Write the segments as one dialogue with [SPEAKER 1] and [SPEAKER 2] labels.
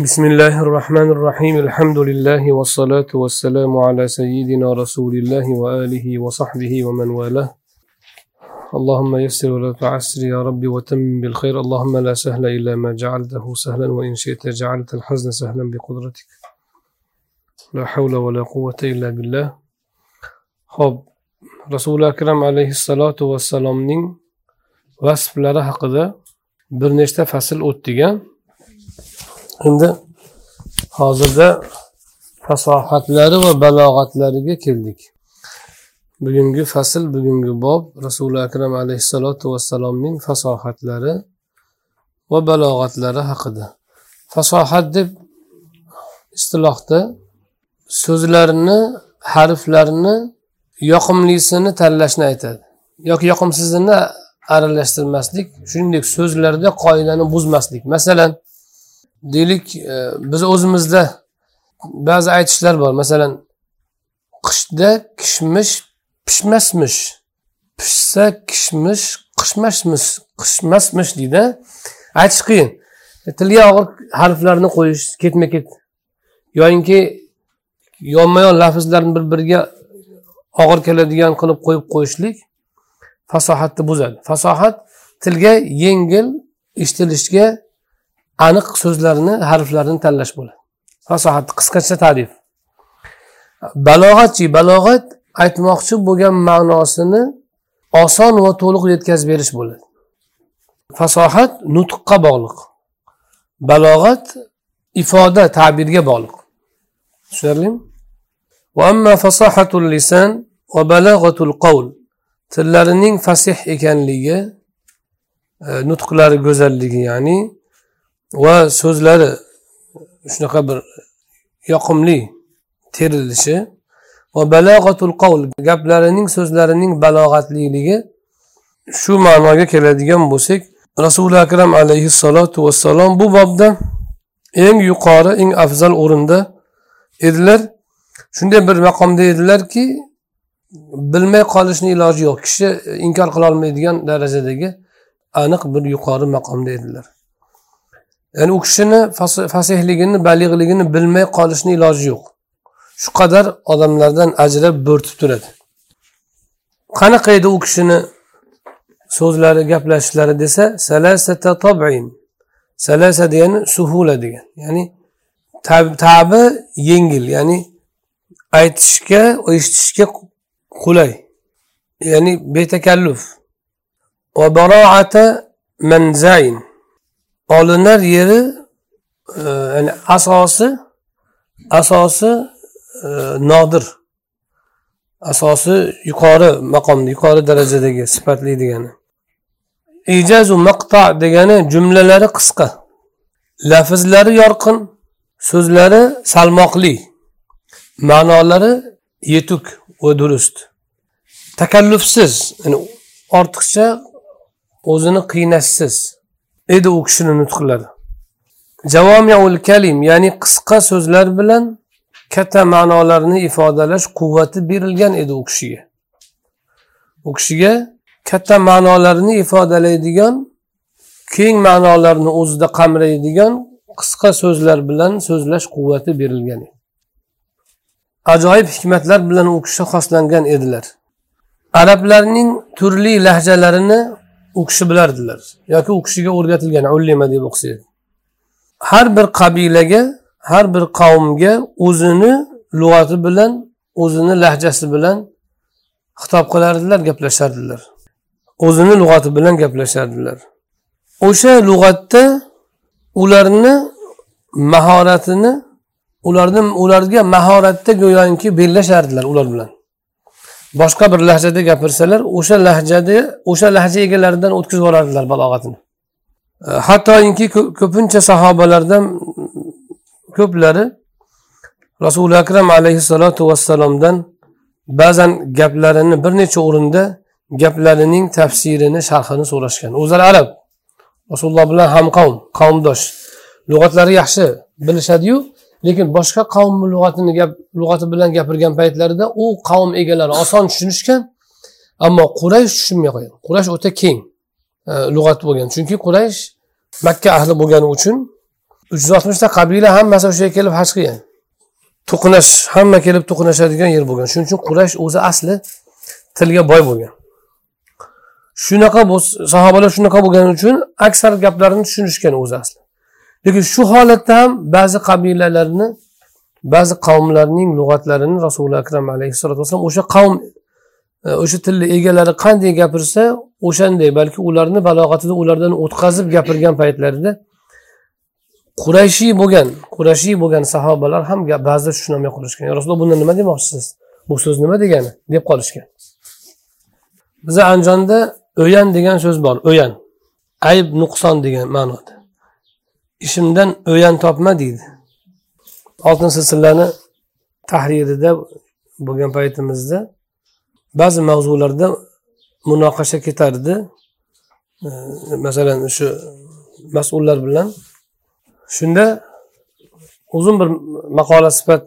[SPEAKER 1] بسم الله الرحمن الرحيم الحمد لله والصلاة والسلام على سيدنا رسول الله وآله وصحبه ومن والاه اللهم يسر ولا تعسر يا ربي وتمم بالخير اللهم لا سهل إلا ما جعلته سهلا وإن شئت جعلت الحزن سهلا بقدرتك لا حول ولا قوة إلا بالله خب رسول أكرم عليه الصلاة والسلام وصف لره haqida bir nechta fasl endi hozirda fasohatlari va balog'atlariga keldik. Bugungi fasl bugungi bob rasuli akram alayhissalotu vassalomning fasohatlari va balog'atlari haqida. Fasohat deb istilohda so'zlarni harflarni yoqimlisini tanlashni aytadi. Yoki yoqimsizini aralashtirmaslik shuningdek so'zlarda qoidani buzmaslik. Masalan deylik e, biz o'zimizda ba'zi aytishlar bor. Masalan qishda kishmish pishmasmish pishsa kishmish qishmasmish qishmasmish deydi aytish qiyin. E, tilga og'ir harflarni qo'yish ketma ket yoyinki yonma yon lafzlarni bir biriga og'ir keladigan qilib qo'yib qo'yishlik fasohatni buzadi. Fasohat tilga yengil eshitilishga aniq so'zlarni harflarni tanlash bo'ladi. Fasohat qisqacha tarif. Balog'atchi balog'at aytmoqchi bo'lgan ma'nosini oson va to'liq yetkazib berish bo'ladi. Fasohat nutqqa bog'liq. Balog'at ifoda ta'birga bog'liq. Tushunarlimi? Tillarining fasih ekanligi e, nutqlari go'zalligi ya'ni va so'zlari shunaqa bir yoqimli terilishi va balog'atul qavl gaplarining so'zlarining balog'atliligi shu ma'noga keladigan bo'lsak rasuli akram alayhissalotu vassalom bu bobda eng yuqori eng afzal o'rinda edilar. Shunday bir maqomda edilarki bilmay qolishni iloji yo'q kishi inkor qilolmaydigan darajadagi aniq bir yuqori maqomda edilar. Ya'ni u kishini fasihligini balig'ligini bilmay qolishni iloji yo'q. Shu qadar odamlardan ajrab bo'rtib turadi. Qanaqa edi u kishini so'zlari gaplashishlari desa salasata tobin salasa degani suhula degan. Ya'ni tabi yengil ya'ni aytishga eshitishga qulay. Ya'ni betakalluf va baroata manzain olinar yeri e, ya'ni asosi asosi e, nodir. Asosi yuqori maqomda yuqori darajadagi sifatli degani. Ijazu maqta degani jumlalari qisqa. Lafzlari yorqin so'zlari salmoqli. Ma'nolari yetuk va durust. Takallufsiz ya'ni ortiqcha o'zini qiynashsiz. Edi u kishini nutqlari javomiul kalim ya'ni qisqa so'zlar bilan katta ma'nolarni ifodalash quvvati berilgan edi u kishiga. U kishiga katta ma'nolarni ifodalaydigan keng ma'nolarni o'zida qamraydigan qisqa so'zlar bilan so'zlash quvvati berilgan edi. Ajoyib hikmatlar bilan u kishi xoslangan edilar. Arablarning turli lahjalarini u kishi bilardilar. Yoki u kishiga o'rgatilgan ullima deb o'qisak har bir qabilaga har bir qavmga o'zini lug'ati bilan o'zini lahjasi bilan xitob qilardilar gaplashardilar. O'zini lug'ati bilan gaplashardilar. O'sha lug'atda ularni mahoratini ularni ularga mahoratda go'yoki bellashardilar ular bilan. Boshqa bir lahjada gapirsalar o'sha lahjada o'sha lahja egalaridan o'tkazib yuborardilar balog'atini. E, hattoki ko'pincha sahobalardan ko'plari rasuli akram alayhissalotu vassalomdan ba'zan gaplarini bir necha o'rinda gaplarining tafsirini sharhini so'rashgan. O'zlari arab rasululloh bilan ham qavm qavmdosh. Lug'atlari yaxshi bilishadiyu lekin boshqa qavm lug'atini gap lug'ati bilan gapirgan paytlarida u qavm egalari oson tushunishgan ammo quraysh tushunmay qolgan quraysh o'ta keng e, lug'at bo'lgan. Chunki quraysh makka ahli bo'lgani uchun uch yuz oltmishta qabila hammasi o'sha yerga kelib haj qilgan. To'qnash hamma kelib to'qnashadigan yer bo'lgan. Shuning uchun quraysh o'zi asli tilga boy bo'lgan. Shunaqa sahobalar shunaqa bo'lgani uchun aksar gaplarni tushunishgan o'zi asli. Lekin shu holatda ham ba'zi qabilalarni ba'zi qavmlarning lug'atlarini rasuli akram alayhissalotu vassalom o'sha qavm e, o'sha tilni egalari qanday gapirsa o'shanday balki ularni balog'atida ulardan o'tkazib gapirgan paytlarida qurashiy bo'lgan qurashiy bo'lgan sahobalar ham ba'zida tushunolmay qolishgan rasululloh bundan nima demoqchisiz? Bu so'z nima degani? deb qolishgan. Biza andijonda o'yan degan so'z bor. O'yan ayb nuqson degan ma'noda. Ishimdan o'yan topma deydi. Oltin silsilani tahririda bo'lgan paytimizda ba'zi mavzularda munoqasha ketardi. Masalan shu mas'ullar bilan shunda uzun bir maqola sifat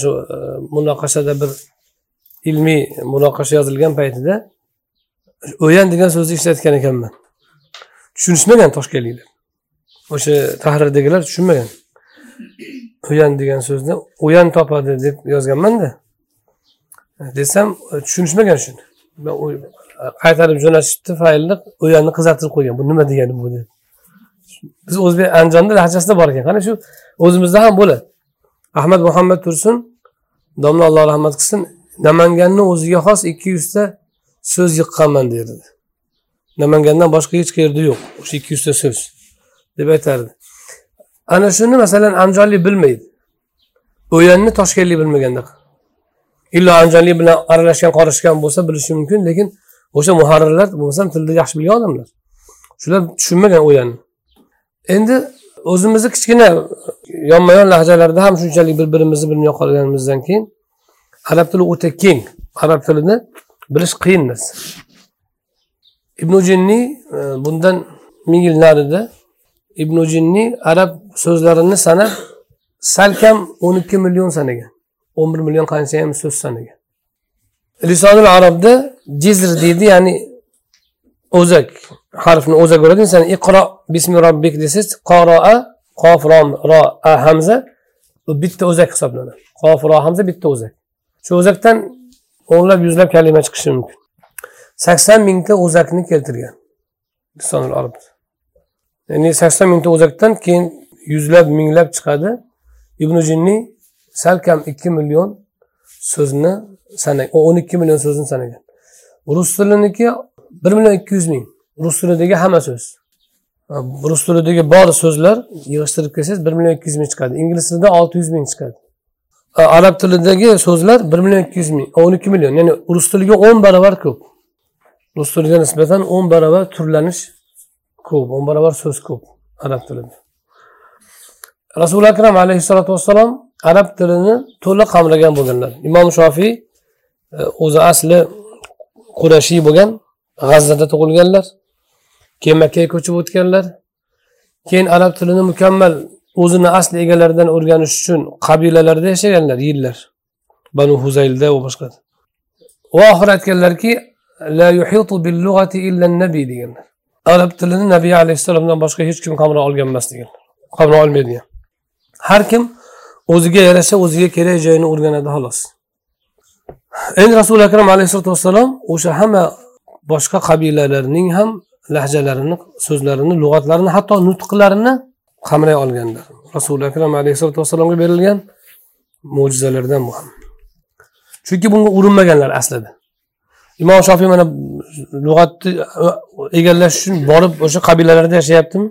[SPEAKER 1] shu e, munoqashada bir ilmiy munoqasha yozilgan paytida o'yan degan so'zni ishlatgan ekanman. Tushunishmagan toshkentliklar. O'sha tahrirdagilar tushunmagan. O'yan degan so'zni o'yan topadi deb yozganmanda desam e, tushunishmagan shuni. Qaytarib jo'natishibdi faylni o'yanni qizartirib qo'ygan. Bu nima degani bu deb. Biz o'zbek andijonda lahjasida bor ekan. Qani shu o'zimizda ham bo'ladi. Ahmad muhammad tursun domla alloh rahmat qilsin namanganni o'ziga xos ikki yuzta so'z yiqqanman derdi. Namangandan boshqa hech qayerda yo'q. O'sha ikki yuzta so'z. Deb aytardi. Ana shuni masalan andijonlik bilmaydi. O'yanni toshkentlik bilmaganda illo andijonlik bilan aralashgan qorishgan bo'lsa bilishi mumkin lekin o'sha muharrirlar bo'lmasam tilni yaxshi bilgan odamlar. Shular tushunmagan o'yanni. Endi o'zimizni kichkina yonma yon lahjalarda ham shunchalik bir birimizni bilmay qolganimizdan keyin arab tili o'ta keng. Arab tilini bilish qiyin narsa. Ibn jinniy e, bundan ming yil narida ibn jinniy arab so'zlarini sanab salkam o'n ikki million sanagan. o'n bir million qanchayam so'z sanagan. Lisonul arabda jizr deydi ya'ni o'zak harfni o'zak bo'ladi. Inson iqro bismi robbik desangiz qoroa qof rom ro a hamza bu bitta o'zak hisoblanadi. Qof ro hamza bitta o'zak. Shu o'zakdan o'nlab yuzlab kalima chiqishi mumkin. Sakson mingta o'zakni keltirgan lisonul arab ya'ni sakson mingta o'zakdan keyin yuzlab minglab chiqadi. Ibn jinniy salkam ikki million so'zni sanagan o'n ikki million so'zni sanagan. Rus tiliniki bir million ikki yuz ming. Rus tilidagi hamma so'z. Rus tilidagi bor so'zlar yig'ishtirib kelsangiz bir million ikki yuz ming chiqadi. Ingliz tilida olti yuz ming chiqadi. Arab tilidagi so'zlar bir million ikki yuz ming o'n ikki million. Ya'ni rus tiliga o'n barobar ko'p. Rus tiliga nisbatan o'n barobar turlanish ko'p o'n barobar so'z ko'p arab tilida. Rasuli akram alayhissalotu vassalom arab tilini to'liq qamragan bo'lganlar. Imom shofiy e, o'zi asli qurashiy bo'lgan g'azzada tug'ilganlar keyin makkaga ko'chib o'tganlar. Keyin arab tilini mukammal o'zini asli egalaridan o'rganish uchun qabilalarda yashaganlar yillar. Banu huzaylda va boshqa va oxiri aytganlarki la yuhitu bil illa nabiy deganlar. Arab tilini nabiy alayhissalomdan boshqa hech kim qamrab olgan emas degan. Qamrab olmaydi har kim o'ziga yarasha o'ziga kerak joyini o'rganadi xolos. Endi rasuli akram alayhisalotu vassalom o'sha hamma boshqa qabilalarning ham lahjalarini so'zlarini lug'atlarini hatto nutqlarini qamray olganlar. Rasuli akram alayhissalotu vassalomga berilgan mo'jizalardan bu ham. Chunki bunga urinmaganlar aslida. Imom shofiy mana lug'atni uh, egallash uchun borib o'sha qabilalarda yashayaptimi?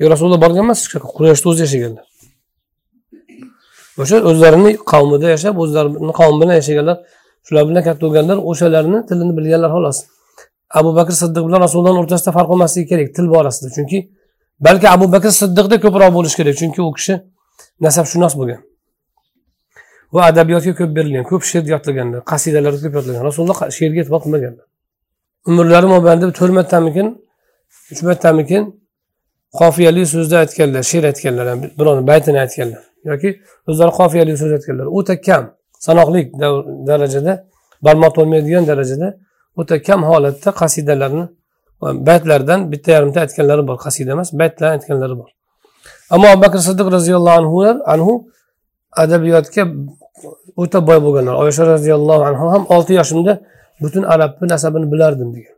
[SPEAKER 1] Yo rasululloh borgan emas qurashni o'zi yashaganlar. O'sha o'zlarini qavmida yashab o'zlarini qavmi bilan yashaganlar shular bilan katta bo'lganlar o'shalarni tilini bilganlar xolos. Abu bakr siddiq bilan rasulullohni o'rtasida farq bo'lmasligi kerak til borasida chunki balki abu bakr siddiqda ko'proq bo'lishi kerak chunki u kishi nasabshunos bo'lgan. Va adabiyotga ko'p berilgan ko'p she'r yodlaganlar qasidalar ko'p yodlagan rasululloh she'rga e'tibor qilmaganlar umrlari mobaynida to'rt martamikin uch martamikin qofiyali so'zda aytganlar she'r aytganlar birovni baytini aytganlar yoki o'zlari qofiyali so'z aytganlar. O'ta kam sanoqli darajada barmoq bo'lmaydigan darajada o'ta kam holatda qasidalarni baytlardan bitta yarimta aytganlari bor qasida emas baytlar aytganlari bor. Ammo abu bakr siddiq roziyallohu anhu anhu adabiyotga o'ta boy bo'lganlar. Oysha roziyallohu anhu ham olti yoshimda butun arabni nasabini bilardim degan.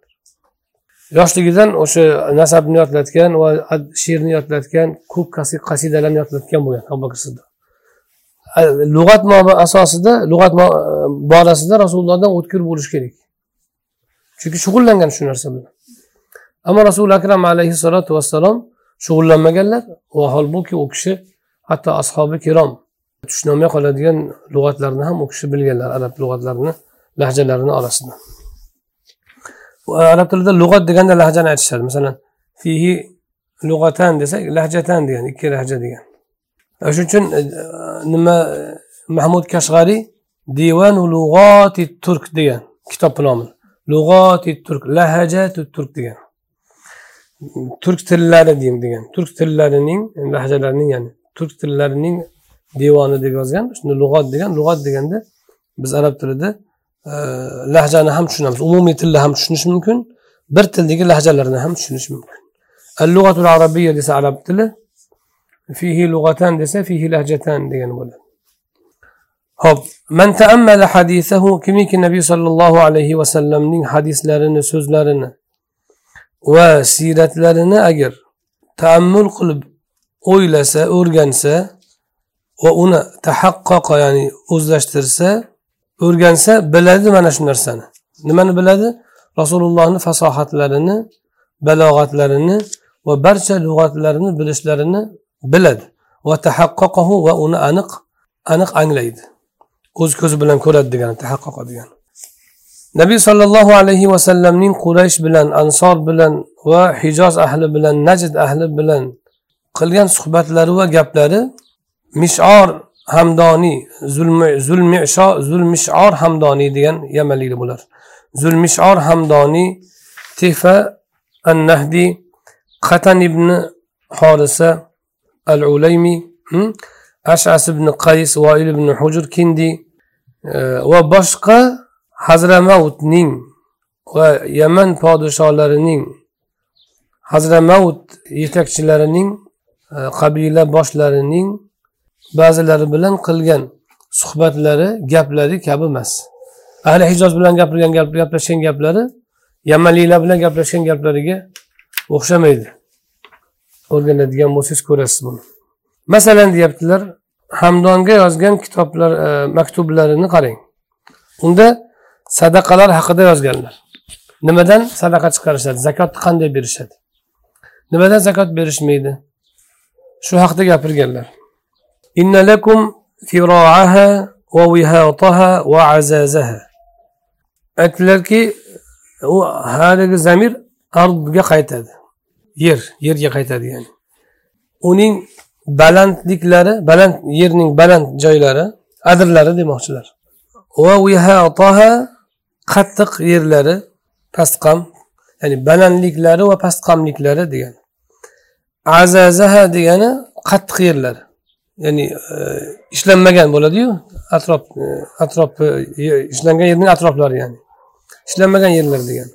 [SPEAKER 1] Yoshligidan o'sha nasabni yodlatgan va she'rni yodlatgan ko'p qasidalarni yodlatgan bo'lgan abu bakr siddiq. Lug'at asosida lug'at borasida rasulullohdan o'tkir bo'lish kerak. Chunki shug'ullangan shu narsa bilan. Ammo rasuli akram alayhissalotu vassalom shug'ullanmaganlar. Va holbuki u kishi hatto ashobi kirom tushunolmay qoladigan lug'atlarni ham u kishi bilganlar arab lug'atlarini lahjalarini orasida e, arab tilida lug'at deganda lahjani aytishadi. Masalan fihi lug'atan desak lahjatan degan ikki lahja degan. E, shuning uchun e, nima mahmud kashg'ariy divanu lug'oti turk degan kitobni nomi. Lug'oti turk lahajatu turk degan. Turk tillari deyim degan. Turk tillarining lahjalarining ya'ni turk tillarining devoni deb yozgan shunda lug'at degan. Lug'at deganda biz arab tilida e, lahjani ham tushunamiz. Umumiy tilni ham tushunish mumkin bir tildagi lahjalarni ham tushunish mumkin. Al lug'atul arabiyya desa arab tili fihi lug'atan desa fihi lahjatan degani bo'ladi. Ho'p. Man taammala hadisahu kimiki nabiy sollallohu alayhi vasallamning hadislarini so'zlarini va siyratlarini agar taammul qilib o'ylasa o'rgansa va uni tahaqqoqo ya'ni o'zlashtirsa o'rgansa biladi mana shu narsani. Nimani biladi? Rasulullohni fasohatlarini balog'atlarini va barcha lug'atlarini bilishlarini biladi. Va tahaqqoqahu va uni aniq aniq anglaydi. O'z ko'zi bilan ko'radi degani tahaqqoqa degani. Nabiy sollallohu alayhi vasallamning quraysh bilan ansor bilan va hijoz ahli bilan najd ahli bilan qilgan suhbatlari va gaplari mishor hamdoniy zulmishor hamdoniy degan yamanliklar bular zulmishor hamdoniy tefa an nahdiy qatan ibn horisa al ulaymi hmm? ashas ibn qays voil ibn hujur kindi e, va boshqa hazramautning va yaman podsholarining hazramaut yetakchilarining e, qabila boshlarining ba'zilari bilan qilgan suhbatlari gaplari kabi emas. Ahli hijoz bilan gapirgan gaplashgan gaplari yamanliklar bilan gaplashgan gaplariga o'xshamaydi. O'rganadigan bo'lsangiz ko'rasiz buni. Masalan deyaptilar hamdonga yozgan kitoblar e, maktublarini qarang. Unda sadaqalar haqida yozganlar. Nimadan sadaqa chiqarishadi? Zakotni qanday berishadi? Nimadan zakot berishmaydi? Shu haqida gapirganlar. Aytdilarki u haligi zamir ardga qaytadi. Yer yerga qaytadi ya'ni. Uning balandliklari baland yerning baland joylari adirlari demoqchilar. Va qattiq yerlari pastqam ya'ni balandliklari va pastqamliklari degani. Azazaha degani qattiq yerlar ya'ni e, ishlanmagan bo'ladiyu atrof e, atrofi e, ishlangan yerning atroflari ya'ni. Ishlanmagan yerlar degan.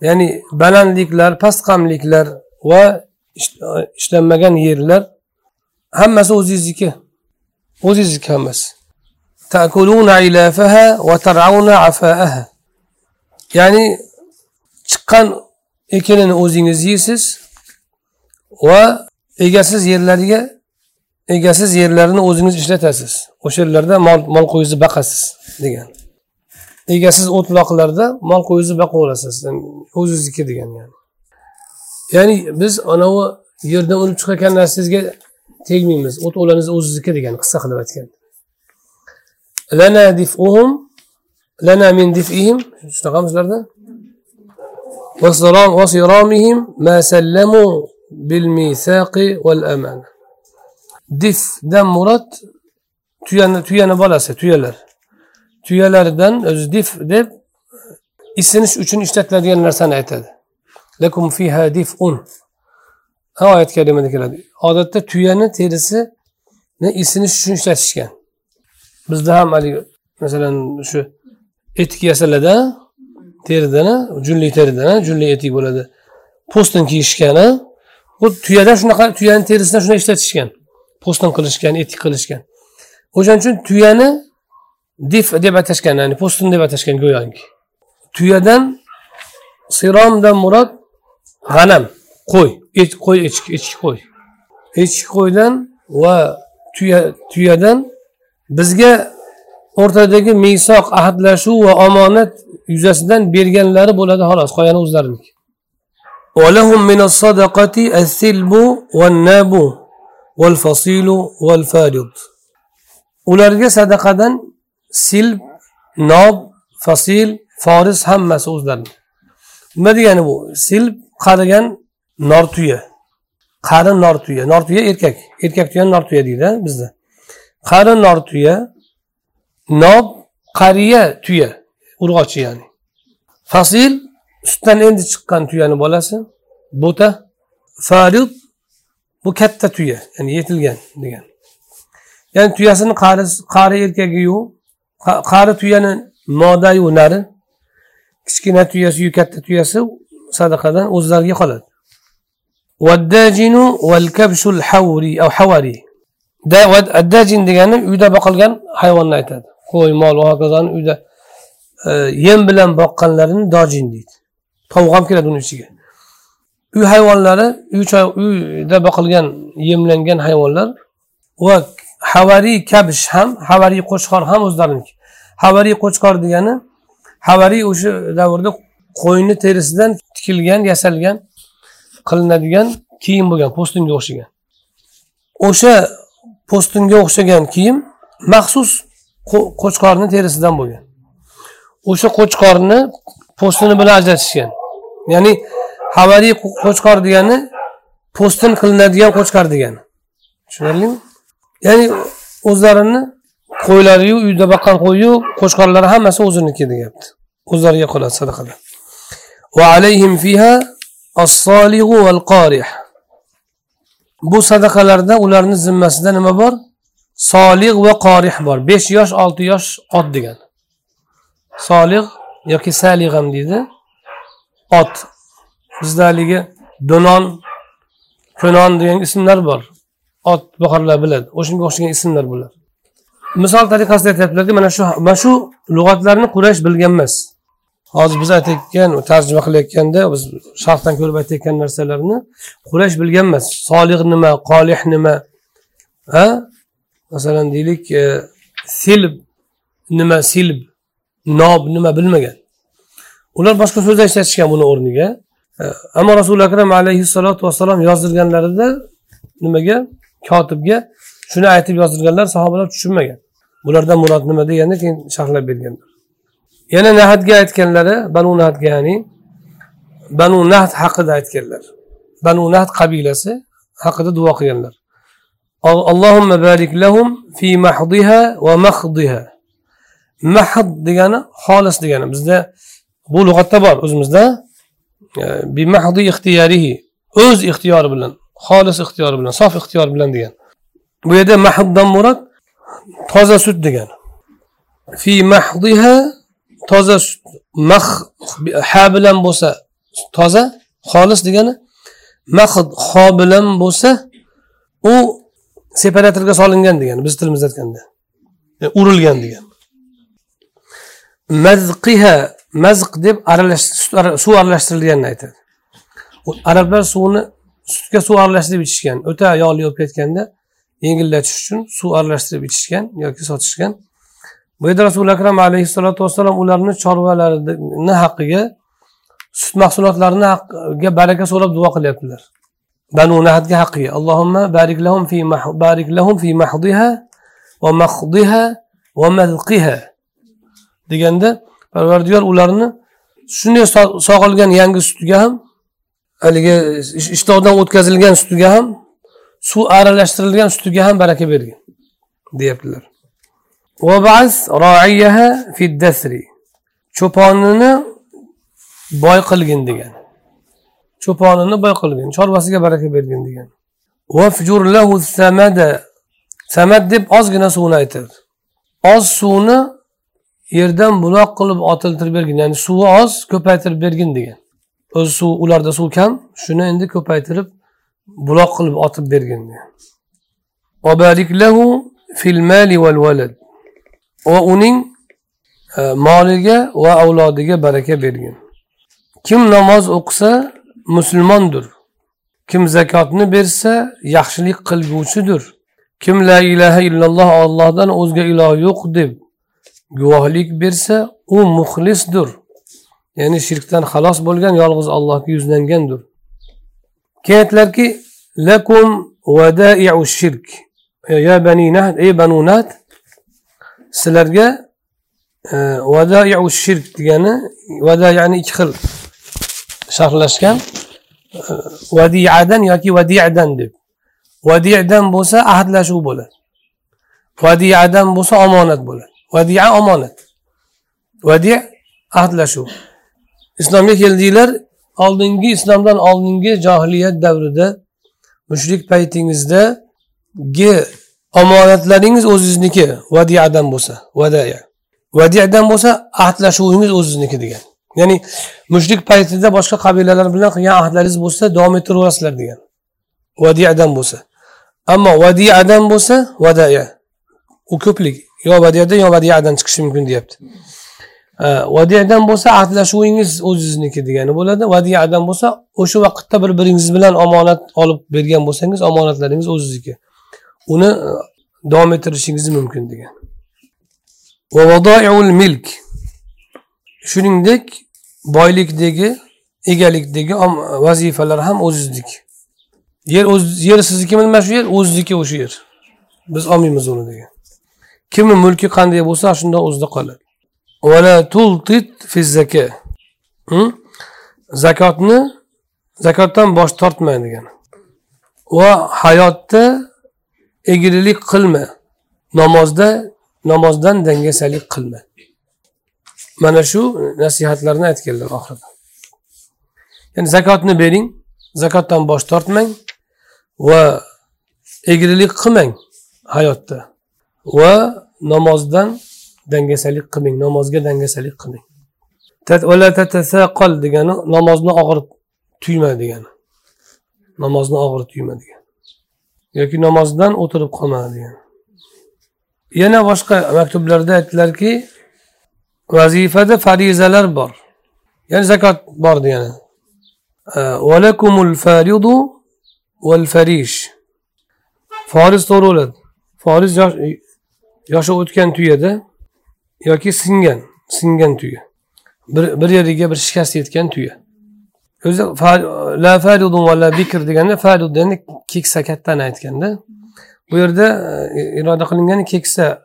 [SPEAKER 1] Ya'ni balandliklar pastqamliklar va ishlanmagan yerlar hammasi o'zingizniki o'zingizniki hammasi. Ya'ni chiqqan ekinini o'zingiz yeysiz va egasiz yerlarga egasiz yerlarni o'zingiz ishlatasiz o'sha yerlarda mol mol qo'yingizni boqasiz degan egasiz o'tloqlarda mol qo'yingizni boqaverasiz o'zingizniki degan yani ya'ni biz anavi yerdan unib chiqayotgan narsangizga tegmaymiz o't o'langiz o'zingizniki degan qisqa qilib aytganda lana difuhum lana min difihim shunaqami sizlarda وصرامهم ما سلموا بالميثاق والأمانة difdan murod tuyani tuyani bolasi tuyalar. Tuyalardan o'zi dif deb isinish uchun ishlatiladigan narsani aytadi. Lakum fiha difun. Oyat kalimada keladi. Odatda tuyani terisini isinish uchun ishlatishgan bizda ham haligi masalan shu etik yasaladi teridan junli teridan junli etik bo'ladi. Po'stin kiyishgan bu tuyada shunaqa tuyani terisidan shuni ishlatishgan po'stin qilishgan etik qilishgan. O'shaning uchun tuyani dif deb atashgan ya'ni po'stin deb atashgan go'yoki. Tuyadan siromdan murod g'anam qo'y qo'y echki echki qo'y. Echki qo'ydan va tuya tuyadan bizga o'rtadagi misoq ahdlashuv va omonat yuzasidan berganlari bo'ladi xolos qolgani o'zlariniki. val fasilu ularga sadaqadan sil nob fasil foris hammasi o'zlarini. Nima degani bu? Sil qarigan nor tuya. Qari nor tuya. Nor tuya erkak. Erkak tuya nor tuya deydi bizda. Qari nor tuya nob qariya tuya. Urg'ochi ya'ni. Fasil sutdan endi chiqqan tuyani bolasi. Bo'ta farid bu katta tuya ya'ni yetilgan degan. Ya'ni tuyasini qari qari erkagiyu qari tuyani modayu nari kichkina tuyasiyu katta tuyasi sadaqadan o'zlariga qoladi. Vaddajinu val kabshul havri av havari addajin degani uyda boqilgan hayvonni aytadi. Qo'y mol va hokazoni uyda e, yem bilan boqqanlarini dojin deydi. Tovuq ham kiradi uni ichiga. Uy hayvonlari uyda boqilgan yemlangan hayvonlar va havariy kabish ham havariy qo'chqor ham o'zlariniki. Havariy qo'chqor degani havariy o'sha davrda qo'yni terisidan tikilgan yasalgan qilinadigan kiyim bo'lgan po'stinga o'xshagan. O'sha po'stinga o'xshagan kiyim maxsus qo'chqorni terisidan bo'lgan. O'sha qo'chqorni po'stini bilan ajratishgan. Ya'ni havariy qo'chqor degani po'stin qilinadigan qo'chqor degani. Tushunarlimi? Ya'ni o'zlarini qo'ylariyu uyda boqqan qo'yyu qo'chqorlari hammasi o'ziniki deyapti. O'zlariga qoladi sadaqada. Va alayhim fiha as-solihu val qorih bu sadaqalarda ularni zimmasida nima bor? Solih va qorih bor. Besh yosh olti yosh ot degan solih yoki salig'am deydi. Ot. Bizda haligi do'non ko'non degan ismlar bor. Ot boqarlar biladi. O'shanga o'xshagan ismlar bular misol tariqasida aytyaptilarki mana shu mana shu lug'atlarni quraysh bilgan emas. Hozir biz aytayotgan tarjima qilayotganda biz sharhdan ko'rib aytayotgan narsalarni quraysh bilgan emas. Solih nima qolih nima? Ha? Masalan deylik e, silb nima silb nob nima bilmagan. Ular boshqa so'z ishlatishgan buni o'rniga. Ammo rasuli akram alayhissalotu vassalom yozdirganlarida nimaga? Kotibga shuni aytib yozdirganlar sahobalar tushunmagan. Bulardan murod nima deganda keyin sharhlab berganlar. Yana nahatga aytganlari banu nahdga ya'ni banu nahd haqida aytganlar. Banu nahd qabilasi haqida duo qilganlar. Allohumma barik lahum fi mahdiha va mahdiha mahd degani xolis degani. Bizda bu lug'atda bor o'zimizda. Bimahdi ixtiyarihi. O'z ixtiyori bilan xolis ixtiyori bilan sof ixtiyor bilan degan. Bu yerda mahddan murod toza sut degani fi mahdiha toza sut. Mah ha bilan bo'lsa toza xolis degani mahd ho bilan bo'lsa u separatorga solingan degani biz tilimizda aytganda. E, urilgan degan mazqiha mazq deb aralash suv aralashtirilganini aytadi. Arablar suvni sutga suv aralashtirib ichishgan o'ta yog'li bo'lib ketganda yengillatish uchun suv aralashtirib ichishgan yoki sotishgan. Bu yerda rasuli akram alayhissalotu vassalom ularni chorvalarini haqqiga sut mahsulotlarini haqqiga baraka so'rab duo qilyaptilar. Banu nahatga haqqiga. Allohimma barik lahum fi barik lahum fi mahdiha va mahdiha va mazqiha deganda parvardigor ularni shunday sog'ilgan yangi sutiga ham haligi ishtoqdan o'tkazilgan sutiga ham suv aralashtirilgan sutiga ham baraka bergin deyaptilar. Cho'ponini boy qilgin degan. Cho'ponini boy qilgin chorvasiga baraka bergin degan. Samad deb ozgina suvni aytadi. Oz suvni yerdan buloq qilib otiltirib bergin ya'ni suvi oz ko'paytirib bergin degan. O'zi suv ularda suv kam shuni endi ko'paytirib buloq qilib otib bergin degan. Va uning e, moliga va avlodiga baraka bergin. Kim namoz o'qisa musulmondir kim zakotni bersa yaxshilik qilguvchidir. Kim la ilaha illalloh ollohdan o'zga iloh yo'q deb guvohlik bersa u muxlisdir. Ya'ni shirkdan xalos bo'lgan yolg'iz allohga yuzlangandir. Keyin aytdilarki lakum vadaiu shirk. Ya bani nahd ey banu naht sizlarga e, vadaiu shirk degani vada ya'ni ikki xil sharhlashgan e, vadiyadan yoki vadiyadan deb. Vadiyadan bo'lsa ahdlashuv bo'ladi. Vadiyadan bo'lsa omonat bo'ladi. Vadiya omonat. Vadiya ahdlashuv. Islomga keldinglar oldingi islomdan oldingi johiliyat davrida mushrik paytingizdagi omonatlaringiz o'zingizniki vadiyadan bo'lsa vadaya vadiyadan bo'lsa ahdlashuvingiz o'zingizniki degan. Ya'ni mushrik paytida boshqa qabilalar bilan qilgan ahdlaringiz bo'lsa davom ettiraverasizlar degan. Vadiyadan bo'lsa. Ammo vadiyadan bo'lsa vadaya u ko'plik yo vadiyadan yo vadiyadan chiqishi mumkin deyapti. Vadiyadan bo'lsa ahdlashuvingiz o'zingizniki degani bo'ladi. Vadiyadan bo'lsa o'sha vaqtda bir biringiz bilan omonat olib bergan bo'lsangiz omonatlaringiz o'zingizniki uni e, davom ettirishingiz mumkin degan milk. Shuningdek boylikdagi egalikdagi vazifalar ham o'zizniki yer o'z yer siznikimi nima shu yer o'zizniki o'sha yer. Biz olmaymiz uni degan kimni mulki qanday bo'lsa shunda o'zida qoladi. Zakotni zakotdan bosh tortma degan. Va hayotda egrilik qilma. Namozda namozdan dangasalik qilma. Mana shu nasihatlarni aytganlar oxirida. Ya'ni zakotni bering zakotdan bosh tortmang va egrilik qilmang hayotda. Va namozdan dangasalik qilmang namozga dangasalik qilmang. Degani namozni og'ir tuyma degani. Namozni og'ir tuyma degani. Yoki namozdan o'tirib qolma degani. Yana boshqa maktublarda aytdilarki vazifada farizalar bor. Ya'ni zakot bor degani. Valakumul faridu val farish. Foriz to'g'ri bo'ladi. Foriz yoshi o'tgan tuyada yoki singan singan tuya bir, bir yeriga bir shikast yetgan tuya. O'zi la faridun va la bikr deganda farid deganda keksa kattani aytganda bu yerda e, iroda qilingan keksa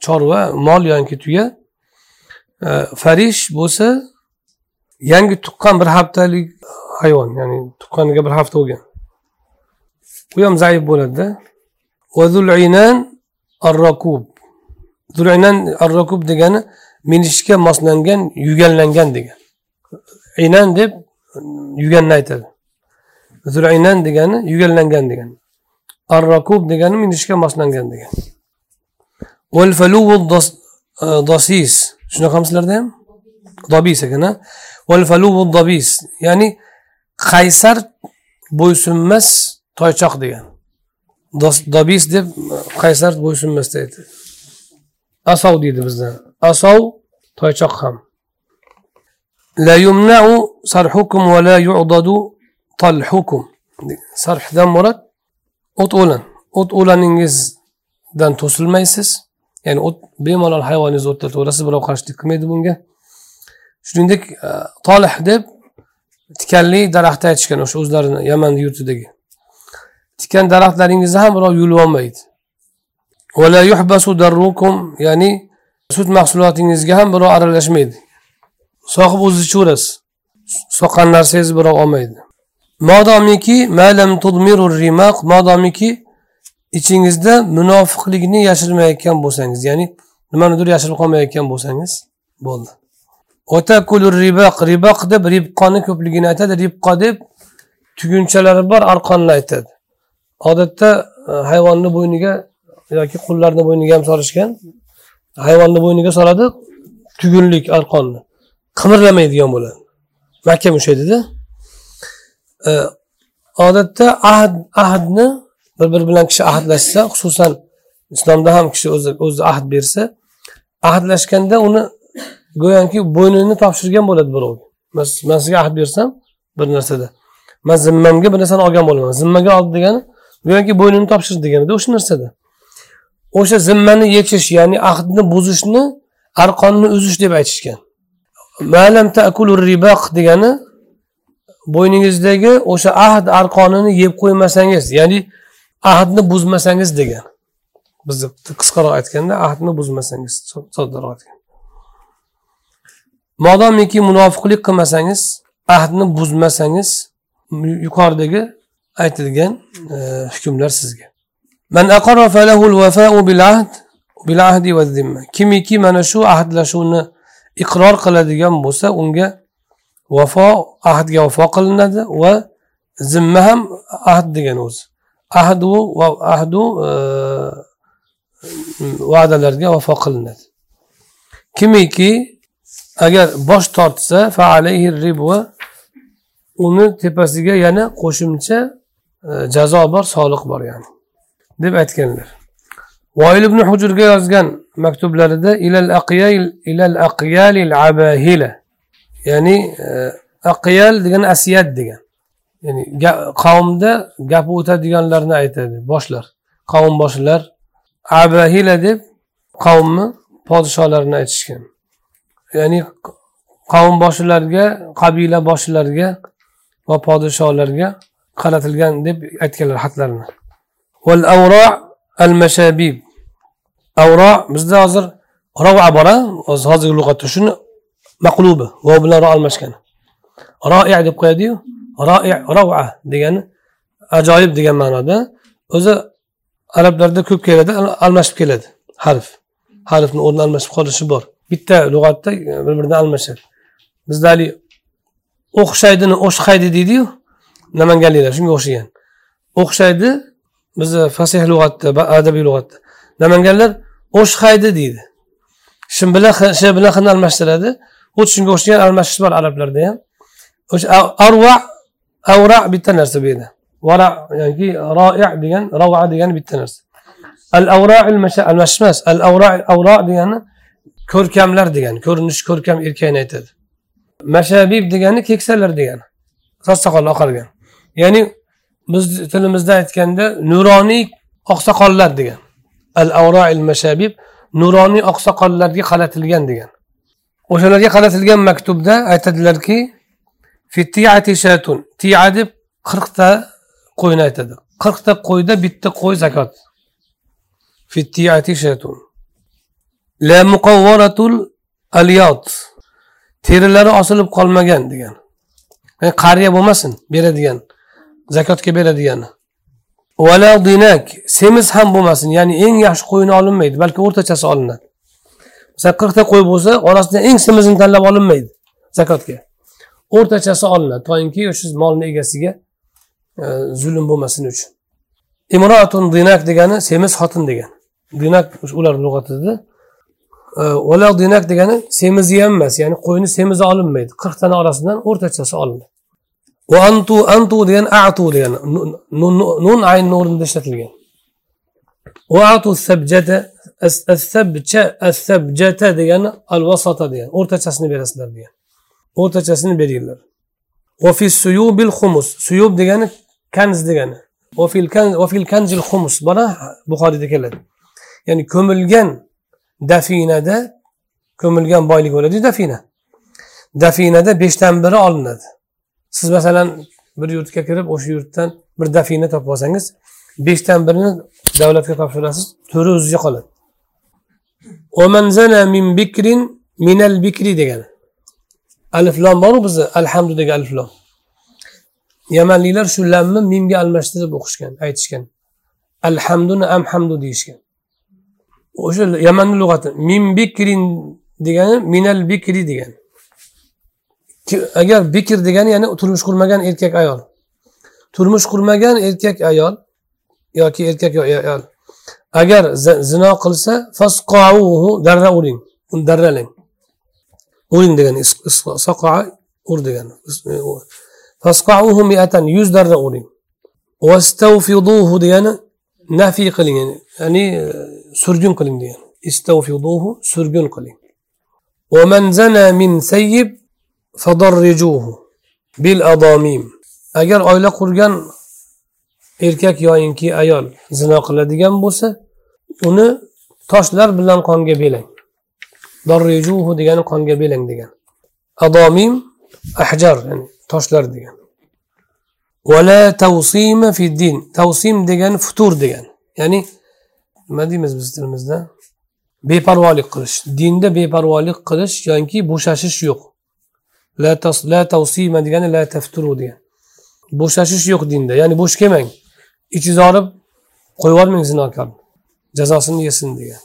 [SPEAKER 1] chorva mol yoki tuya e, farish bo'lsa yangi tuqqan bir haftalik hayvon ya'ni tuqqaniga bir hafta bo'lgan. U ham zaif bo'ladida. Arrakub degani minishga moslangan yuganlangan degan. Inan deb yuganni aytadi. Zulaynan degani yuganlangan degani. Arrakub degani minishga moslangan degan eh, dosis shunaqami sizlarda ham? Dobis ekan dobis ya'ni qaysar bo'ysunmas toychoq degan. Dobis deb qaysar bo'ysunmas deydi asov deydi bizda. Asov toychoq ham. La yumnau sarhukum va la yu'dadu talhukum. Sarhdan murod o't o'lan. O't o'laningizdan to'silmaysiz. Ya'ni o't bemalol hayvoningizni o'tataverasiz birov qarshilik qilmaydi bunga. Shuningdek e, tolih deb tikanli daraxtni aytishgan o'sha o'zlarini yaman yurtidagi. Tikan daraxtlaringizni ham birov yulib olmaydi. Ya'ni sut mahsulotingizga ham birov aralashmaydi. Soqib o'zingiz ichaverasiz soqqan narsangizni birov olmaydi. Modomiki modomiki ichingizda munofiqlikni yashirmayotgan bo'lsangiz ya'ni nimanidir yashirib qolmayotgan bo'lsangiz bo'ldi. Ribaq ribaq deb ribqoni ko'pligini aytadi. Ribqo deb tugunchalari bor arqonni aytadi. Odatda e, hayvonni bo'yniga yoki qullarni bo'yniga ham solishgan hayvonni bo'yniga soladi tugunlik arqonni. Qimirlamaydigan bo'ladi. Mahkam ushlaydida e, odatda ahd ahdni bir biri bilan kishi ahdlashsa xususan islomda ham kishi o'zi o'zi ahd bersa ahdlashganda uni go'yoki bo'ynini topshirgan bo'ladi birovga man sizga ahd bersam bir narsada. Man zimmamga bir narsani olgan bo'laman. Zimmaga oldi degani go'yoki bo'ynini topshirdi deganida o'sha narsada. O'sha zimmani yechish ya'ni ahdni buzishni arqonni uzish deb aytishgan. Degani bo'yningizdagi o'sha ahd arqonini yeb qo'ymasangiz ya'ni ahdni buzmasangiz degan. Bizni qisqaroq aytganda ahdni buzmasangiz soddaroq aytganda. Modomiki munofiqlik qilmasangiz ahdni buzmasangiz yuqoridagi aytilgan e, hukmlar sizga. Man bil ahd bil ahdi va zimma. Kimiki mana shu ahdlashuvni iqror qiladigan bo'lsa unga vafo ahdga vafo qilinadi va zimma ham ahd degan o'zi. Ahdu va ahdu e, va'dalarga vafo qilinadi. Kimiki agar bosh tortsa uni tepasiga yana qo'shimcha e, jazo bor soliq bor ya'ni. Deb aytganlar. Voil ibn hujurga yozgan maktublarida ilal aqyal ilal aqyalil abahila ya'ni e, aqyal degan asiyat degan. Ya'ni qavmda gapi o'tadiganlarni aytadi boshlar. Qavm boshlar abahila deb qavmni podsholarini aytishgan. Ya'ni qavm boshlarga qabila boshlarga va podsholarga qaratilgan deb aytganlar xatlarni. Val avro al mashabib. Avro bizda hozir rava bor hozirgi lug'atda shuni maqlubi vo bilan ro almashgan roi deb qo'yadiyu roi rava degani ajoyib degan ma'noda. O'zi arablarda ko'p keladi almashib keladi. Harf. Harfni o'rni almashib qolishi bor. Bitta lug'atda bir biridan almashadi. Bizda haligi o'xshaydini o'shqaydi deydiyu namanganliklar shunga o'xshagan. O'xshaydi bizni fasih lug'atda adabiy lug'atda. Namanganlar o'shhaydi deydi. Shin bilan sh bilan hni almashtiradi. Xuddi shunga o'xshagan almashish bor arablarda ham o'sha arva avra bitta narsa bu yerda vara yoki roi degan rava degani bitta narsa. Al avra almashish emas. Al avra avro degani ko'rkamlar degani ko'rinishi ko'rkam erkakni aytadi. Mashabib degani keksalar degani. Soch soqoli oqargan. Ya'ni biz tilimizda aytganda nuroniy oqsoqollar degan. Al avroil mashabib nuroniy oqsoqollarga qaratilgan degan. O'shalarga qaratilgan maktubda aytadilarki tiya deb qirqta qo'yni aytadi. Qirqta qo'yda bitta qo'y zakot. La muqavvaratul aliyot terilari osilib qolmagan degan. Qariya bo'lmasin beradigan. Zakotga beradigani vala dinak semiz ham bo'lmasin. Ya'ni eng yaxshi qo'yini olinmaydi balki o'rtachasi olinadi. Masalan qirqta qo'y bo'lsa orasidan eng semizini tanlab olinmaydi zakotga. O'rtachasi olinadi toinki o'sha molni egasiga e, zulm bo'lmasin uchun. Imroatun dinak degani semiz xotin degan dinak ular lug'atida. E, vala dinak degani semizi ham emas ya'ni qo'yni semizi olinmaydi. Qirqtani orasidan o'rtachasi olinadi. Va antu antu degan atu degani nun aynni o'rnida ishlatilgan va atu sabjata sabja sabjata degani al vasata degan o'rtachasini berasizlar degan o'rtachasini beringlar va fi suyubil xumus suyub degani kanz degani va fil kanzil xumus bora buxoriyda keladi ya'ni ko'milgan dafinada ko'milgan boylik bo'ladi dafina dafinada beshdan biri olinadi siz masalan bir yurtga kirib o'sha yurtdan bir dafina topib olsangiz beshdan birini davlatga topshirasiz to'ri o'ziga qoladi. Min bikrin minal bikri degani. Aliflom boru bizni? Degan aliflom yamanliklar shu lamni mimga almashtirib o'qishgan aytishgan. Alhamduni amhamdu deyishgan. O'sha yamanni lug'ati min bikrin degani minal bikri degani. agar bikr degani ya'ni turmush qurmagan erkak ayol turmush qurmagan erkak ayol yoki erkak ayol agar zino qilsa fasqauhu darra uring uni darralang uring degani soqoa ur degani fasqauhu miatan yuz darra uring vastavfiduhu degani nafiy qiling ya'ni ya'ni e, surgun qiling degani istavfiduhu surgun qiling ومن زنى من سيب bil adomim agar oila qurgan erkak yoyinki ayol zino qiladigan bo'lsa uni toshlar bilan qonga belang. Dorrijuhu degani qonga belang degan. Adomim ahjar ya'ni toshlar degan. Vala tavsima fiddin tavsim degani futur degan. Ya'ni nima deymiz biz tilimizda? Beparvolik qilish. Dinda beparvolik qilish yoki bo'shashish yo'q. La, tas, la tavsima degani la tafturu degan. Bo'shashish yo'q dinda ya'ni bo'sh kelmang ichingizni olib qo'yib yubormang zinokorni jazosini yesin degan.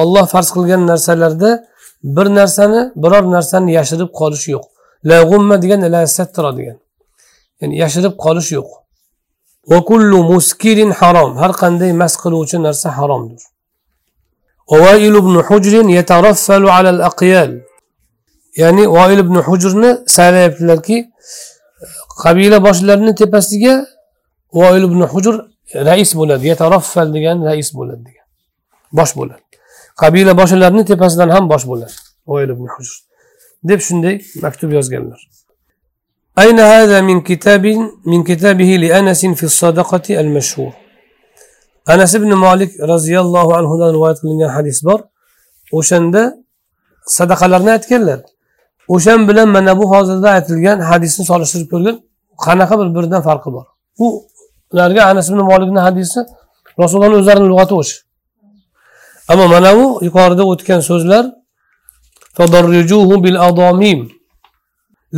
[SPEAKER 1] Olloh farz qilgan narsalarda bir narsani biror narsani yashirib qolish yo'q. La g'umma degan la sattira degan. Ya'ni yashirib qolish yo'q. Harom. Har qanday mast qiluvchi narsa haromdir. ya'ni voil ibn hujrni saylayaptilarki qabila boshlarini tepasiga voil ibn hujr rais bo'ladi yataraffal degan rais bo'ladi degan bosh bo'ladi qabila boshlarini tepasidan ham bosh bo'ladi voil ibn hujr deb shunday maktub yozganlar أين هذا من كتاب من كتابه لأنس في الصدقة المشهور anas ibn molik roziyallohu anhudan rivoyat qilingan hadis bor. O'shanda sadaqalarni aytganlar. O'shan bilan mana bu hozirda aytilgan hadisni solishtirib ko'rgin qanaqa bir biridan farqi bor. U ularga anas ibn molikni hadisi rasulullohni o'zlarini lug'ati o'sha ammo mana bu yuqorida o'tgan so'zlar bil adomim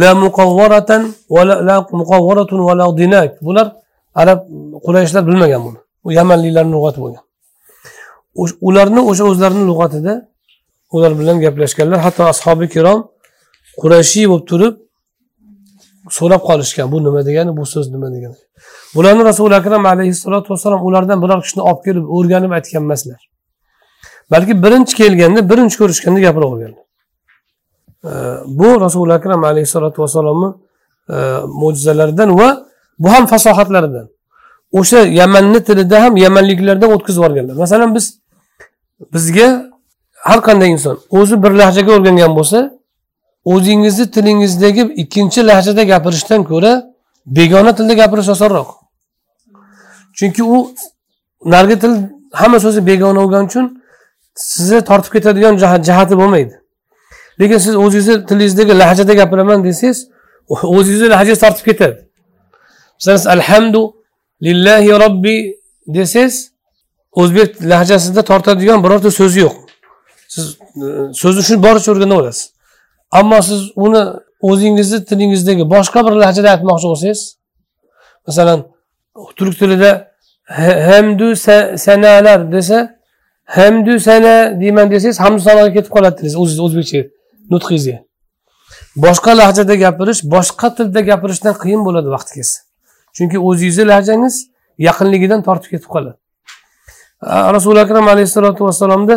[SPEAKER 1] la va la muqavvaratun va la dinak. Bular arab qurayshlar bilmagan buni. U yamanliklarni lug'ati bo'lgan ularni o'sha o'zlarini lug'atida ular bilan gaplashganlar hatto ashobi kirom qurashiy bo'lib turib so'rab qolishgan bu nima degani bu so'z nima degani. Bularni rasuli akram alayhissalotu vassalom ulardan biror kishini olib kelib o'rganib aytgan emaslar. Balki birinchi kelganda birinchi ko'rishganda gapiraverganlar bu rasuli akram alayhissalotu vassalomni e, mo'jizalaridan va bu ham fasohatlaridan. O'sha yamanni tilida ham yamanliklardan o'tkazib yuborganlar. Masalan biz bizga har qanday inson o'zi bir lahjaga o'rgangan bo'lsa o'zingizni tilingizdagi ikkinchi lahjada gapirishdan ko'ra begona tilda gapirish osonroq. Chunki u narigi til hamma so'zi begona bo'lgani uchun sizni tortib ketadigan jihati bo'lmaydi. Lekin siz o'zingizni tilingizdagi lahjada gapiraman desangiz o'zingizni lahjangiz tortib ketadi. Masalan alhamdu lillahi robbi desangiz o'zbek lahjasida tortadigan birorta so'zi yo'q. Siz e, so'zni shu boricha o'rganib olasiz ammo siz uni o'zingizni tilingizdagi boshqa bir lahjada aytmoqchi bo'lsangiz masalan turk tilida hamdu sanalar desa hamdu sana deyman desangiz hamdu sanoga ketib qoladi tilingiz o'zizni o'zbekcha nutqingizga. Boshqa lahjada gapirish boshqa tilda gapirishdan qiyin bo'ladi vaqti kelsa. chunki o'zingizni lahjangiz yaqinligidan tortib ketib qoladi rasuli akram alayhissalotu vassalomda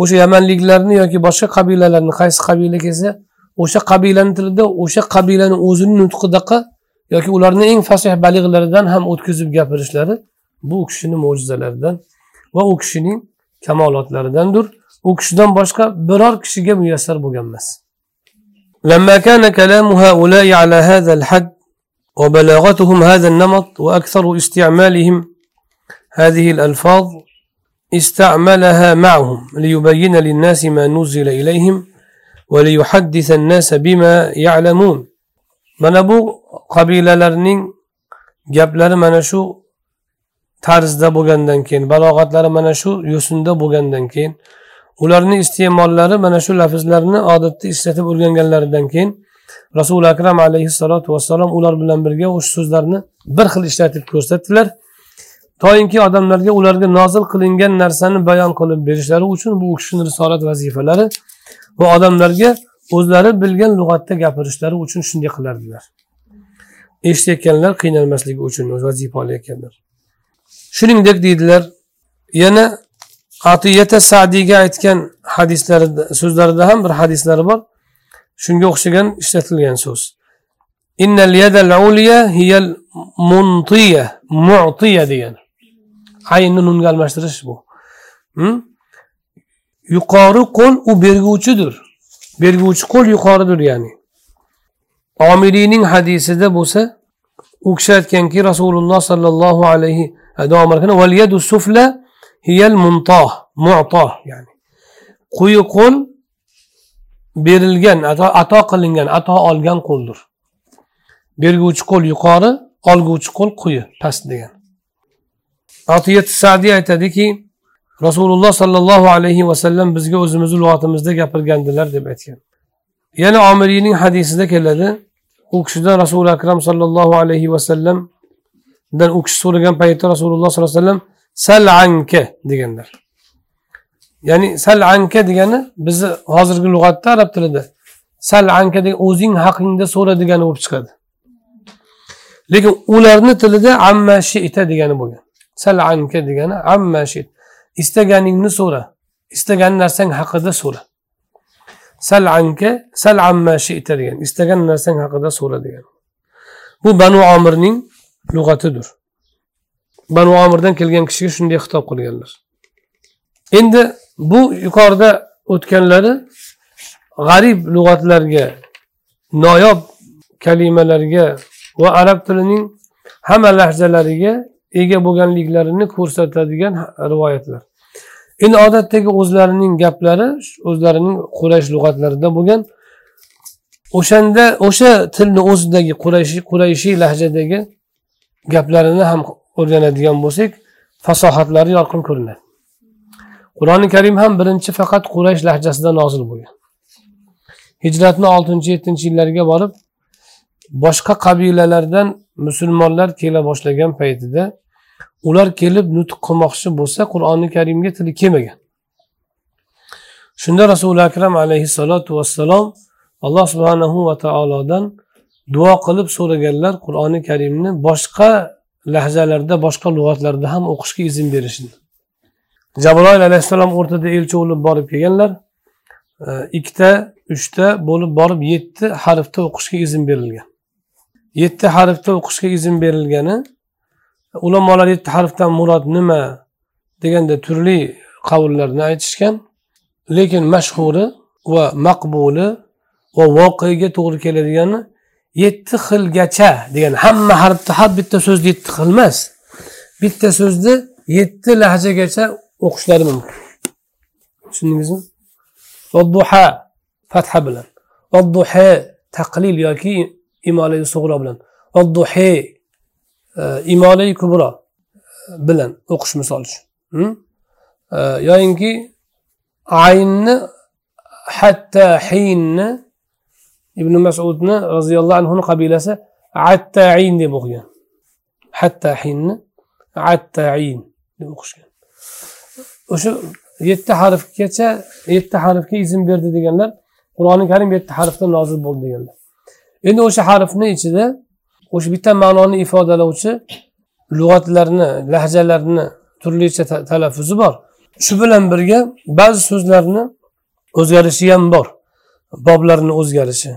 [SPEAKER 1] o'sha yamanliklarni yoki boshqa qabilalarni qaysi qabila kelsa o'sha qabilani tilida o'sha qabilani o'zini nutqidaqa yoki ularni eng fasih balig'laridan ham o'tkazib gapirishlari bu u kishini mo'jizalaridan va u kishining kamolotlaridandir u kishidan boshqa biror kishiga muyassar bo'lgan emas لما كان كلام هؤلاء على هذا الحد وبلاغتهم هذا النمط وأكثر استعمالهم هذه الألفاظ استعملها معهم ليبين للناس ما نزل إليهم وليحدث الناس بما يعلمون. من أبو قبيلة لرنين جاب لرمنا تارز دا بغندن كين بلاغت لرمنا شو يسن دا كين. ولرني استعمال لرمنا لفظ لرنا عادت استعمال لرمنا rasuli akram alayhissalotu vassalom ular bilan birga o'sha so'zlarni bir xil ishlatib ko'rsatdilar. Toinki odamlarga ularga nozil qilingan narsani bayon qilib berishlari uchun bu kishini risolat vazifalari va odamlarga o'zlari bilgan lug'atda gapirishlari uchun shunday qilardilar. Eshitayotganlar qiynalmasligi uchun vazifa olayotganlar. Shuningdek deydilar yana atiyata sadiyga aytgan hadislarida so'zlarida ham bir hadislari bor. Shunga o'xshagan ishlatilgan so'z. Innal yadal uliya hiyal muntiya mu'tiya degan. Aynni nunga almashtirish bu. Hm? Yuqori qo'l u berguvchidir. Berguvchi qo'l yuqoridir ya'ni. Omiriyning hadisida bo'lsa u kishi aytganki rasululloh sollallohu alayhi davom val yadu sufla hiyal muntoh mu'toh ya'ni. Quyi qo'l berilgan ato qilingan ato olgan qo'ldir. Berguvchi qo'l yuqori olguvchi qo'l quyi. Past degan. Atiyat sadiy aytadiki rasululloh sollallohu alayhi vasallam bizga o'zimizni lug'atimizda gapirgandilar deb aytgan. Yana omiriyning hadisida keladi u kishidan rasuli akram sollallohu alayhi vasallamdan u kishi so'ragan paytda rasululloh sollallohu alayhi vasallam sal anka deganlar. Ya'ni sal anka degani bizni hozirgi lug'atda arab tilida sal anka degan o'zing haqingda so'ra degani bo'lib chiqadi. Lekin ularni tilida amma shita degani bo'lgan. Sal anka degani amma shit istaganingni so'ra istagan narsang haqida so'ra. Sal anka sal amma shita degan istagan narsang haqida so'ra degan bu banu omirning lug'atidir. Banu omirdan kelgan kishiga shunday xitob qilganlar. Endi bu yuqorida o'tganlari g'arib lug'atlarga noyob kalimalarga va arab tilining hamma lahjalariga ega bo'lganliklarini ko'rsatadigan rivoyatlar. Endi odatdagi o'zlarining gaplari o'zlarining quraysh lug'atlarida bo'lgan o'shanda o'sha tilni o'zidagi qurayshi qurayshiy lahjadagi gaplarini ham o'rganadigan bo'lsak fasohatlari yorqin ko'rinadi. Qur'oni karim ham birinchi faqat quraysh lahjasida nozil bo'lgan. Hijratni oltinchi yettinchi yillarga borib boshqa qabilalardan musulmonlar kela boshlagan paytida ular kelib nutq qilmoqchi bo'lsa qur'oni karimga tili kelmagan. Shunda rasuli akram alayhissalotu vassalom alloh subhanahu va taolodan duo qilib so'raganlar qur'oni karimni boshqa lahzalarda boshqa lug'atlarda ham o'qishga izn berishini jabroil alayhissalom o'rtada elchi bo'lib borib kelganlar. E, ikkita uchta bo'lib borib yetti harfda o'qishga izn berilgan. Yetti harfda o'qishga izn berilgani ulamolar yetti harfdan murod nima deganda turli qavullarni aytishgan lekin mashhuri va maqbuli va voqega to'g'ri keladigani yetti xilgacha degan hamma harfni har bitta so'zni yetti xil emas. Bitta so'zni yetti lahjagacha o'qishlari mumkin. Tushundingizmi? Vadduha fatha bilan. Duha taqlil yoki imolai sug'ro bilan. Duhe imolai kubro bilan o'qish misol uchun. E, yoyinki aynni hatta hinni ibn masudni roziyallohu anhuni qabilasi attain deb o'qigan. Hatta hinni attain deb o'qishgan. O'sha yetti harfgacha yetti harfga izn berdi deganlar qur'oni karim yetti harfda nozil bo'ldi deganlar. Endi o'sha harfni ichida o'sha bitta ma'noni ifodalovchi lug'atlarni lahjalarni turlicha talaffuzi bor. Shu bilan birga ba'zi so'zlarni o'zgarishi ham bor. Boblarni o'zgarishi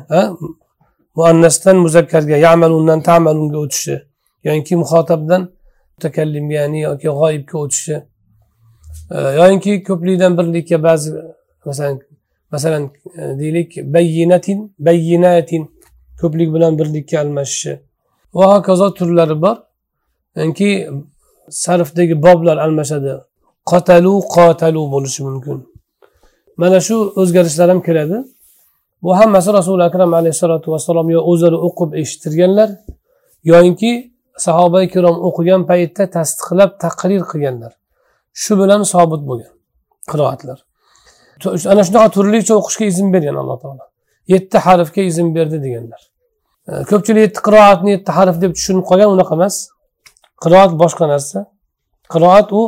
[SPEAKER 1] muannasdan muzakkarga yamalundan tamalunga o'tishi yoki muhotabdan mutakallimga ya'ni yoki g'oyibga o'tishi yoyinki ko'plikdan birlikka ba'zi masalan masalan e, deylik bayyinatin bayyinatin ko'plik bilan birlikka almashishi. Va hokazo turlari bor. Ya'ni sarfdagi boblar almashadi. Qotalu qotalu bo'lishi mumkin. Mana shu o'zgarishlar ham kiradi. Bu hammasi rasuli akram alayhissalotu vassalom yo o'zlari o'qib eshittirganlar yoyinki sahoba ikrom o'qigan paytda tasdiqlab taqrir qilganlar. Shu bilan sobit bo'lgan qiroatlar. Ana shunaqa turlicha o'qishga izn bergan alloh taolo. Yetti harfga izn berdi deganlar. E, ko'pchilik yetti qiroatni yetti harf deb tushunib qolgan unaqa emas. Qiroat boshqa narsa. Qiroat u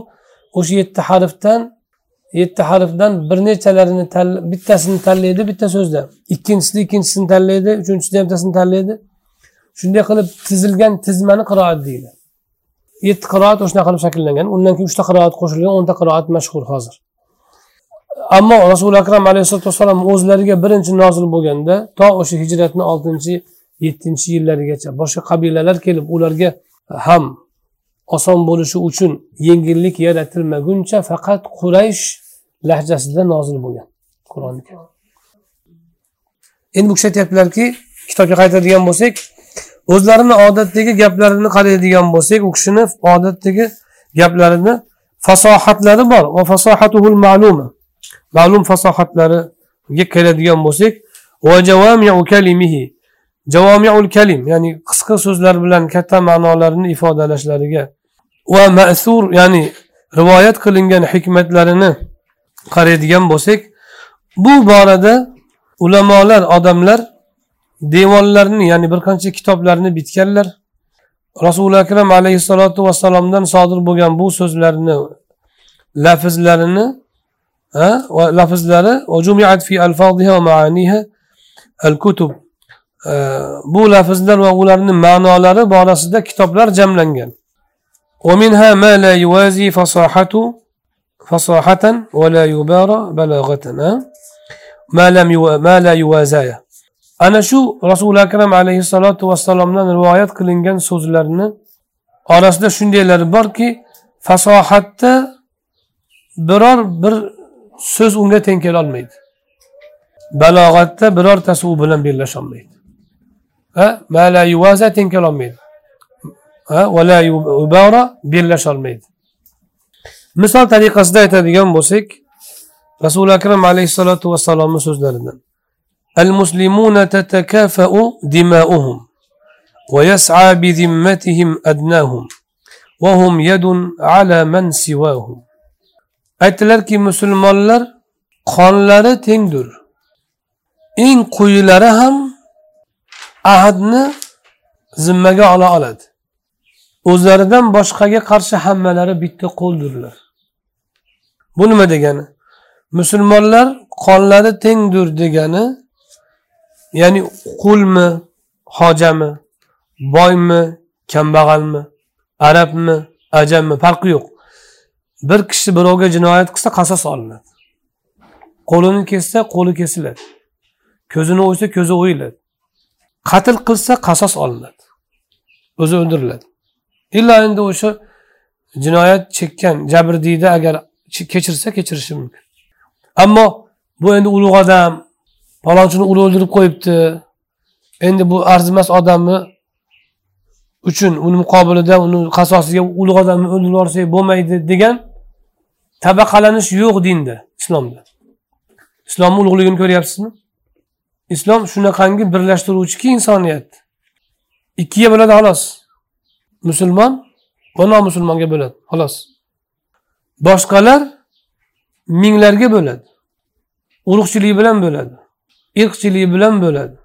[SPEAKER 1] o'sha yetti harfdan yetti harfdan bir nechalarini bittasini tanlaydi bitta so'zda. Ikkinchisida ikkinchisini tanlaydi uchinchisida bittasini tanlaydi. Shunday qilib tizilgan tizmani qiroat deydi. Yetti qiroat o'shanaqa qilib shakllangan. Undan keyin uchta qiroat qo'shilgan o'nta qiroat mashhur hozir. Ammo rasuli akram alayhisalotu vassalom o'zlariga birinchi nozil bo'lganda to o'sha hijratni oltinchi yettinchi yillarigacha boshqa qabilalar kelib ularga ham oson bo'lishi uchun yengillik yaratilmaguncha faqat quraysh lahjasida nozil bo'lgan qur'oni endi bu kishi aytyaptilarki kitobga qaytadigan bo'lsak o'zlarini odatdagi gaplarini qaraydigan bo'lsak u kishini odatdagi gaplarini fasohatlari bor. Va fasohatuhul ma'luma ma'lum fasohatlariga keladigan bo'lsak va javamiu kalimihi. Javomiul kalim ya'ni qisqa so'zlar bilan katta ma'nolarni ifodalashlariga. Va ma'sur ya'ni rivoyat qilingan hikmatlarini qaraydigan bo'lsak bu borada ulamolar odamlar devonlarni ya'ni bir qancha kitoblarni bitganlar rasuli akram alayhissalotu vassalomdan sodir bo'lgan bu so'zlarni lafzlarini va lafzlari fi alfadiha va maaniha al kutub bu lafzlar va ularni ma'nolari borasida kitoblar jamlangan ومنها ما لا يوازي فصاحة فصاحة ولا يبارى بلاغة ما لم يو... ما لا يوازايا ana shu rasuli akram alayhissalotu vassalomdan rivoyat qilingan so'zlarni orasida shundaylari borki fasohatda biror bir so'z unga teng kelolmaydi. Balog'atda birortasi u bilan bellasholmaydi mala yuvaza teng kelolmaydi. Vala ubara bellasholmaydi misol tariqasida aytadigan bo'lsak rasuli akram alayhissalotu vassalomni so'zlaridan. المسلمون تتكافأ دماؤهم ويسعى بذمتهم أدناهم وهم يد على من سواهم aytdilarki musulmonlar qonlari tengdir eng quyilari ham ahdni zimmaga ola oladi o'zlaridan boshqaga qarshi hammalari bitta qo'ldirlar bu nima degani musulmonlar qonlari tengdir degani ya'ni qulmi hojami boymi kambag'almi arabmi ajammi farqi yo'q. Bir kishi birovga jinoyat qilsa qasos olinadi. Qo'lini kessa qo'li kesiladi. Ko'zini o'ysa ko'zi o'yiladi. Qatl qilsa qasos olinadi. O'zi o'ldiriladi. Illo endi o'sha jinoyat chekkan jabrdiyda agar kechirsa kechirishi mumkin. Ammo bu endi ulug' odam palonchini uni o'ldirib qo'yibdi. Endi bu arzimas odamni uchun uni muqobilida uni qasosiga ulug' odamni o'ldirib yuborsak bo'lmaydi degan tabaqalanish yo'q dinda islomda. Islomni ulug'ligini ko'ryapsizmi? Islom shunaqangi birlashtiruvchiki insoniyat. Ikkiga bo'ladi xolos. Musulmon va nomusulmonga bo'ladi xolos. Boshqalar minglarga bo'ladi. Urug'chilik bilan bo'ladi. Irqchilik bilan bo'ladi.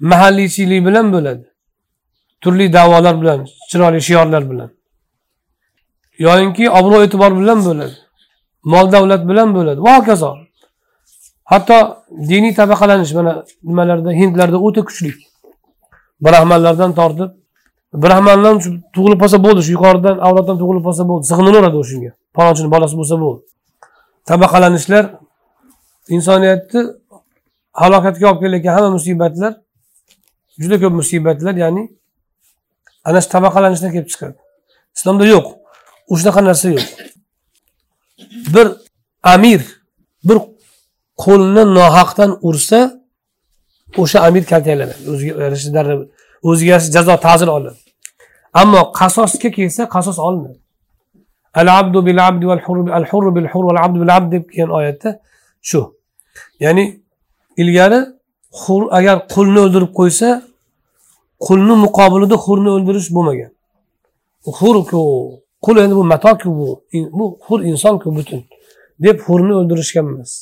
[SPEAKER 1] Mahalliychilik bilan bo'ladi. Turli da'volar bilan chiroyli shiorlar bilan. Yoyinki obro' e'tibor bilan bo'ladi. Mol davlat bilan bo'ladi. Va hokazo. Hatto diniy tabaqalanish mana nimalarda hindlarda o'ta kuchli. Brahmanlardan tortib brahmandan tug'ilib qolsa bo'ldi shu yuqoridan avloddan tug'ilib qolsa bo'ldi. Sig'inaveradi o'shanga palonchini bolasi bo'lsa bo'ldi. Tabaqalanishlar insoniyatni halokatga olib kelayotgan hamma musibatlar juda ko'p musibatlar ya'ni ana shu tabaqalanishdan kelib chiqadi. Islomda yo'q shunaqa narsa yo'q. Bir amir bir qo'lni nohaqdan ursa o'sha amir kaltaklanadi o'ziga yarasha o'ziga yarasha jazo ta'zir oladi ammo qasosga kelsa qasos olinadi. Al abdu bil abdi val hurru hurru bil hurr val abdu bil abd deb kelgan oyatda shu. Ya'ni ilgari hur agar qulni o'ldirib qo'ysa qulni muqobilida hurni o'ldirish bo'lmagan. Hurku qul endi bu matoku bu bu hur insonku butun deb hurni o'ldirishgan emas.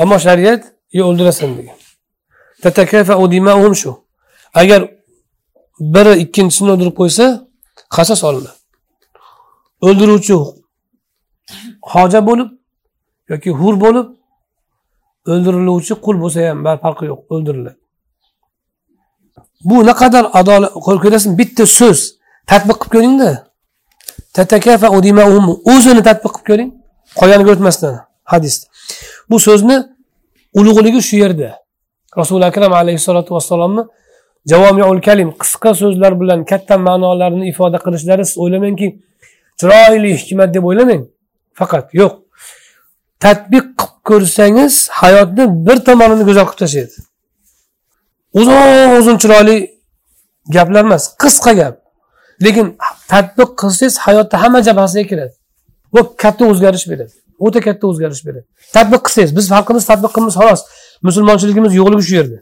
[SPEAKER 1] Ammo shariat yo o'ldirasan degan. Shu. Agar biri ikkinchisini o'ldirib qo'ysa qasos olinadi o'ldiruvchi hoja bo'lib yoki hur bo'lib o'ldiriluvchi qul bo'lsa ham farqi yo'q o'ldiriladi. Bu naqadar adolat ko'rasizmi bitta so'z. Tadbiq qilib ko'ringda o'zini tadbiq qilib ko'ring. Qolganiga o'tmasdan hadisda bu so'zni ulug'ligi shu yerda. Rasuli akram alayhissalotu vassalomni javomiul kalim qisqa so'zlar bilan katta ma'nolarni ifoda qilishlari siz o'ylamangki chiroyli hikmat deb o'ylamang. Faqat yo'q. Tadbiq qilib ko'rsangiz hayotni bir tomonini go'zal qilib tashlaydi. Uzun uzun chiroyli gaplar emas qisqa gap. Lekin tadbiq qilsangiz hayotda hamma jabhasiga kiradi. Bu katta o'zgarish beradi. O'ta katta o'zgarish beradi. Tadbiq qilsangiz biz xalqimiz tadbiq qilamiz xolos musulmonchiligimiz yo'qligi shu yerda.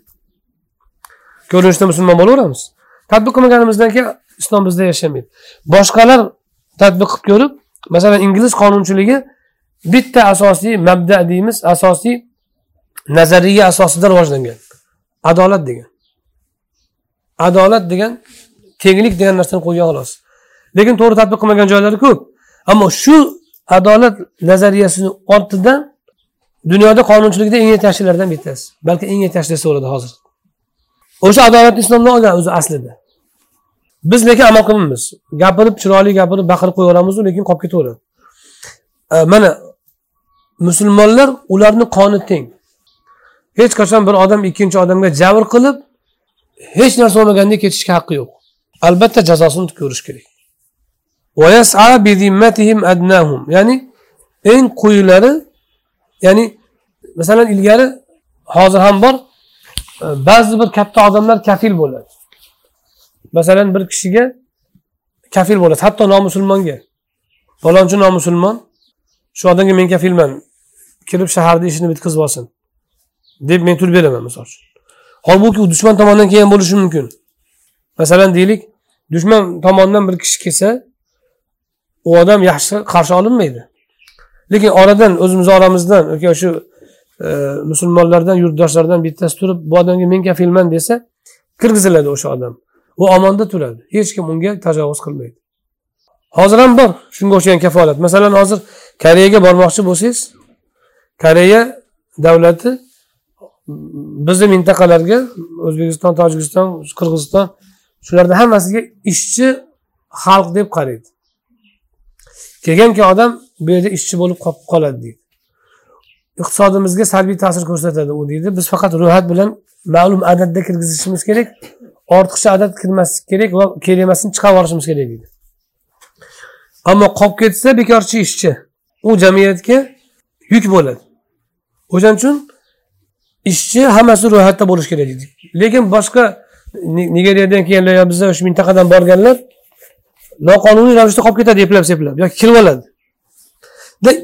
[SPEAKER 1] Ko'rinishda musulmon bo'laveramiz. Tadbiq qilmaganimizdan keyin islom bizda yashamaydi. Boshqalar tadbiq qilib ko'rib masalan ingliz qonunchiligi bitta asosiy mabda deymiz asosiy nazariya asosida rivojlangan. Adolat degan. Adolat degan tenglik degan narsani qo'ygan xolos lekin to'g'ri tadbiq qilmagan joylari ko'p. Ammo shu adolat nazariyasini ortidan dunyoda qonunchilikda eng yetakchilardan bittasi. Balki eng yetakchi desa bo'ladi hozir. O'sha adolatni islomdan olgan o'zi aslida. Biz lekin amal qilmaymiz gapirib chiroyli gapirib baqirib qo'yaveramizu lekin qolib ketaveradi. Mana musulmonlar ularni qoni teng. Hech qachon bir odam ikkinchi odamga javr qilib hech narsa bo'lmaganda ketishga haqqi yo'q. Albatta jazosini ko'rish kerak. Ya'ni eng quyilari ya'ni masalan ilgari hozir ham bor ba'zi bir katta odamlar kafil bo'ladi. Masalan bir kishiga kafil bo'ladi hatto nomusulmonga. Falonchi nomusulmon shu odamga men kafilman kirib shaharni ishini bitkazib olsin. Deb men tur beraman misol uchun. Holbuki u dushman tomonidan kelgan bo'lishi mumkin. Masalan deylik dushman tomonidan bir kishi kelsa u odam yaxshi qarshi olinmaydi. Lekin oradan o'zimizni oramizdan yoki shu e, musulmonlardan yurtdoshlardan bittasi turib bu odamga men kafilman desa kirgiziladi o'sha odam. U omonda turadi. Hech kim unga tajovuz qilmaydi. Hozir ham bor shunga o'xshagan kafolat. Masalan hozir koreyaga bormoqchi bo'lsangiz koreya davlati bizni mintaqalarga o'zbekiston tojikiston qirg'iziston shularni hammasiga ishchi xalq deb qaraydi. Kelganki odam bu yerda ishchi bo'lib qolib qoladi deydi. Iqtisodimizga salbiy ta'sir ko'rsatadi u deydi. Biz faqat ro'yxat bilan ma'lum adadda kirgizishimiz kerak ortiqcha adad kirmaslik kerak va kerak emasini chiqarib yuborishimiz kerak deydi. Ammo qolib ketsa bekorchi ishchi u jamiyatga yuk bo'ladi. O'shaning uchun ishchi hammasi ro'yxatda bo'lishi kerak deydi lekin boshqa nigeriyadan kelganlar yo biza o'sha mintaqadan borganlar noqonuniy ravishda qolib ketadi eplab seplab yoki kirib oladi.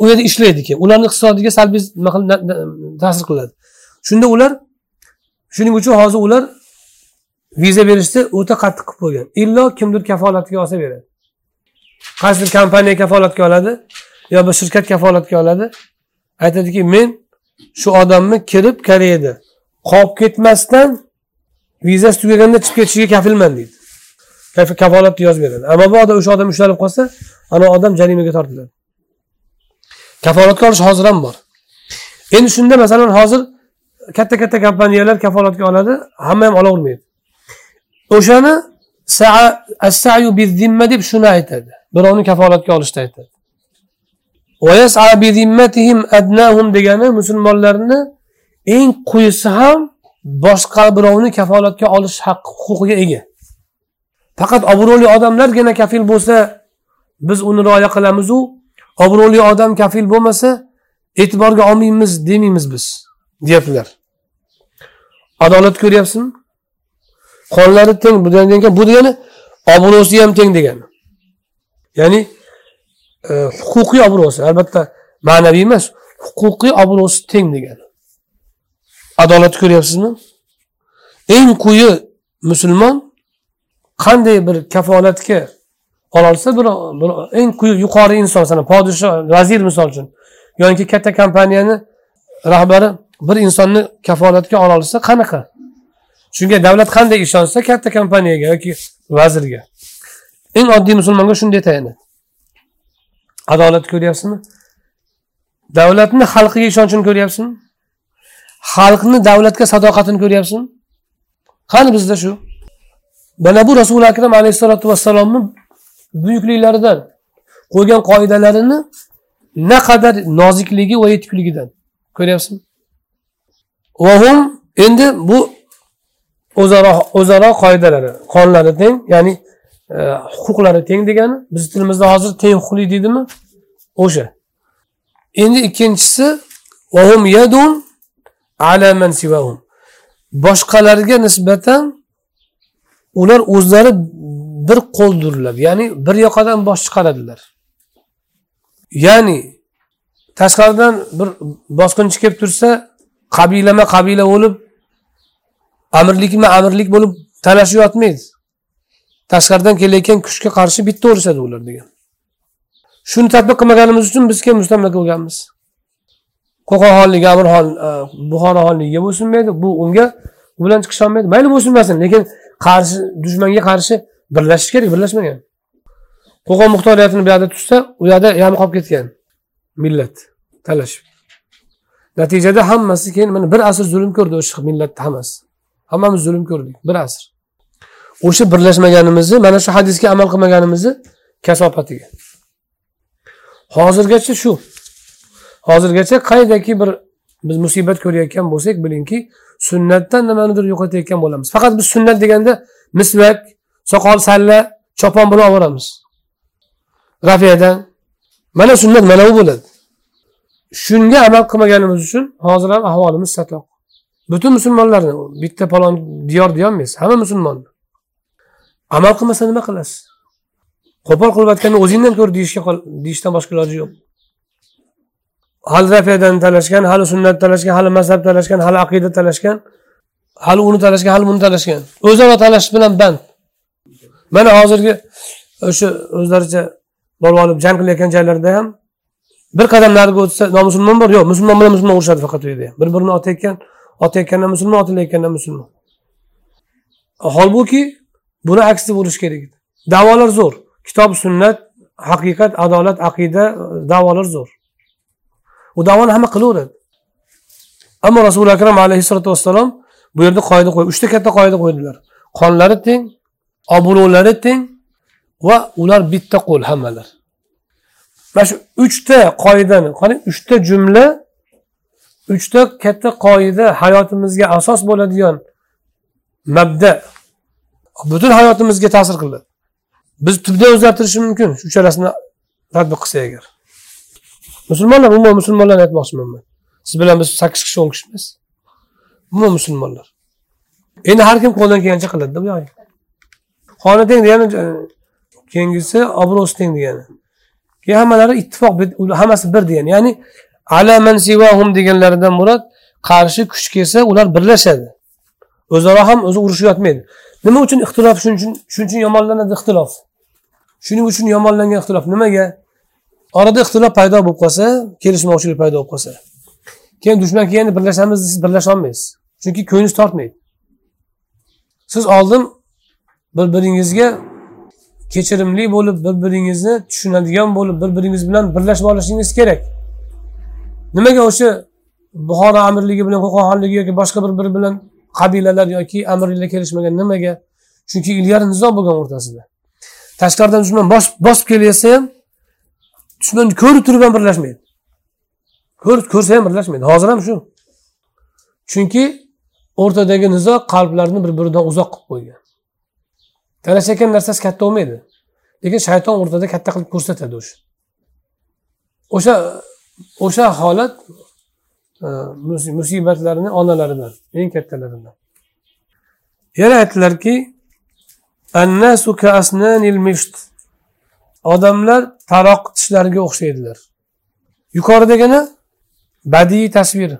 [SPEAKER 1] U yerda ishlaydi keyin. Ularni iqtisodiga salbiy ta'sir qiladi. Shunda ular shuning uchun hozir ular viza berishda o'ta qattiq qilib qo'ygan. Illo kimdir kafolatga olsa beradi. Qaysidir kompaniya kafolatga oladi yo bir shirkat kafolatga oladi. Aytadiki men shu odamni kirib koreyada qolib ketmasdan vizasi tugaganda chiqib ketishiga kafilman deydi. Kafolatni yozib beradi. Ammo o'sha odam ushlanib qolsa ana odam jarimaga tortiladi. Kafolatga olish hozir ham bor. Endi shunda masalan hozir katta katta kompaniyalar kafolatga oladi hamma ham olavermaydi. O'shani deb shuni aytadi. Birovni kafolatga olishda aytadi. Degani musulmonlarni eng quyisi ham boshqa birovni kafolatga olish haqqi huquqiga ega. Faqat obro'li odamlargina kafil bo'lsa biz uni rioya qilamizu. Obro'li odam kafil bo'lmasa e'tiborga olmaymiz demaymiz biz deyaptilar. Adolat ko'ryapsizmi? Qonlari teng bu degani bu degani obro'si ham teng degani. Ya'ni e, huquqiy obro'si albatta ma'naviy emas. Huquqiy obro'si teng degani. Adolat ko'ryapsizmi? Eng quyi musulmon qanday bir kafolatga ololsa bir, bir eng quyi yuqori inson masalan podshoh vazir misol uchun yoki katta kompaniyani rahbari bir insonni kafolatga ololsa qanaqa? Shunga davlat qanday ishonsa katta kompaniyaga yoki vazirga. Eng oddiy musulmonga shunday tayanadi. Adolatni ko'ryapsizmi? Davlatni xalqiga ishonchini ko'ryapsizmi? Xalqni davlatga sadoqatini ko'ryapsizmi? Qani bizda shu? Mana bu rasuli akram alayhissalotu vassalomni buyukliklaridan qo'ygan qoidalarini naqadar nozikligi va yetukligidan ko'ryapsizmi? Endi bu o'zaro o'zaro qoidalari qonlari teng ya'ni Э, huquqlari teng degani bizni tilimizda hozir teng huquqli deydimi? O'sha. Endi ikkinchisi yadun ala man boshqalarga nisbatan ular o'zlari bir qo'ldirlar ya'ni bir yoqadan bosh chiqaradilar. Ya'ni tashqaridan bir bosqinchi kelib tursa qabilama qabila bo'lib amirlikma amirlik bo'lib talashib yotmaydi. Tashqaridan kelayotgan kuchga qarshi bitta urishadi ular degan. Shuni tadbiq qilmaganimiz uchun biz keyin mustamlaka bo'lganmiz. Qo'qon xonligi amirxon e, buxoro xonligiga bo'ysunmaydi bu unga u bilan chiqisholmaydi. Mayli bo'ysunmasin lekin qarshi dushmanga qarshi birlashish kerak birlashmagan. Qo'qon muxtoriyatini bu yoqda tutsa u yoqda yami qolib ketgan millat talashib. Natijada hammasi keyin mana bir asr zulm ko'rdi o'sha millatni hammasi. Hammamiz zulm ko'rdik bir asr. O'sha birlashmaganimizni mana shu hadisga amal qilmaganimizni kasofatiga hozirgacha shu. Hozirgacha qaydaki bir biz musibat ko'rayotgan bo'lsak bilingki sunnatdan nimanidir yo'qotayotgan bo'lamiz. Faqat biz sunnat deganda misvak soqol salla chopon bilan boramiz. rafiyadan mana sunnat mana bu bo'ladi. Shunga amal qilmaganimiz uchun hozir ham ahvolimiz satoq. Butun musulmonlarni bitta palon diyor deyolmaysiz hamma musulmon amal qilmasa nima qilasiz? Qo'pol qilayotganda o'zingdan ko'r deyishga deyishdan boshqa iloji yo'q. Hali rafiyadan talashgan hali sunnat talashgan hali mazhab talashgan hali aqida talashgan hali uni talashgan hali buni talashgan. O'zaro talashish bilan band. Mana hozirgi e, o'sha o'zlaricha bo'lib olib jang qilayotgan joylarda ham bir qadam nariga o'tsa nomusulmon bor. Yo'q musulmon bilan musulmon urushadi faqat u yerda. Bir birini otayotgan otayotgandan musulmon otilayotgandan musulmon. Holbuki buni aksi bo'lishi kerak. Edi davolar zo'r. Kitob sunnat haqiqat adolat aqida davolar zo'r. U davoni hamma qilaveradi. Ammo rasuli akram alayhissalotu vassalom bu yerda qoida qo'yib uchta katta qoida qo'ydilar. Qonlari teng obro'lari teng va ular bitta qo'l hammalar. Mana shu uchta qoidani qarang uchta jumla uchta katta qoida hayotimizga asos bo'ladigan mabda butun hayotimizga ta'sir qiladi biz tubdan o'zgartirishi mumkin uchalasini tadbiq qilsak agar. Musulmonlar umuman musulmonlarni aytmoqchiman man siz bilan biz sakkiz kishi o'n kishi emas. Umuman musulmonlar. Endi har kim qo'lidan kelgancha qiladida bu yog'iga qoni teng degani e, keyingisi obro'si teng degani. Keyin hammalari ittifoq hammasi bir degani. Ya'ni ala man sivahum deganlaridan murod qarshi kuch kelsa ular birlashadi. O'zaro ham o'zi urushib yotmaydi. Nima uchun ixtilof? Shuning uchun shuning uchun yomonlanadi ixtilof. Shuning uchun yomonlangan ixtilof. Nimaga? Orada ixtilof paydo bo'lib qolsa kelishmovchilik paydo bo'lib qolsa. Keyin dushman kelganda birlashamiz siz birlasha olmaysiz chunki ko'nglingiz tortmaydi. Siz oldin bir biringizga kechirimli bo'lib bir biringizni tushunadigan bo'lib bir biringiz bilan birlashib olishingiz kerak. Nimaga o'sha buxoro amirligi bilan qo'qon xonligi yoki boshqa bir biri bilan qabilalar yoki amirlar kelishmagan nimaga? Chunki ilgari nizo bo'lgan o'rtasida. Tashqaridan dushman bosib kelayotsa ham dushman ko'rib turib ham birlashmaydi. Ko'rib ko'rsa ham birlashmaydi. Hozir ham shu. Chunki o'rtadagi nizo qalblarni bir biridan uzoq qilib qo'ygan. Talashayotgan narsasi katta bo'lmaydi. Lekin shayton o'rtada katta qilib ko'rsatadi o'sha. O'sha o'sha holat Э, musibatlarini onalaridan eng kattalaridan. Yana aytdilarki odamlar taroq tishlariga o'xshaydilar. Yuqoridagini badiiy tasvir.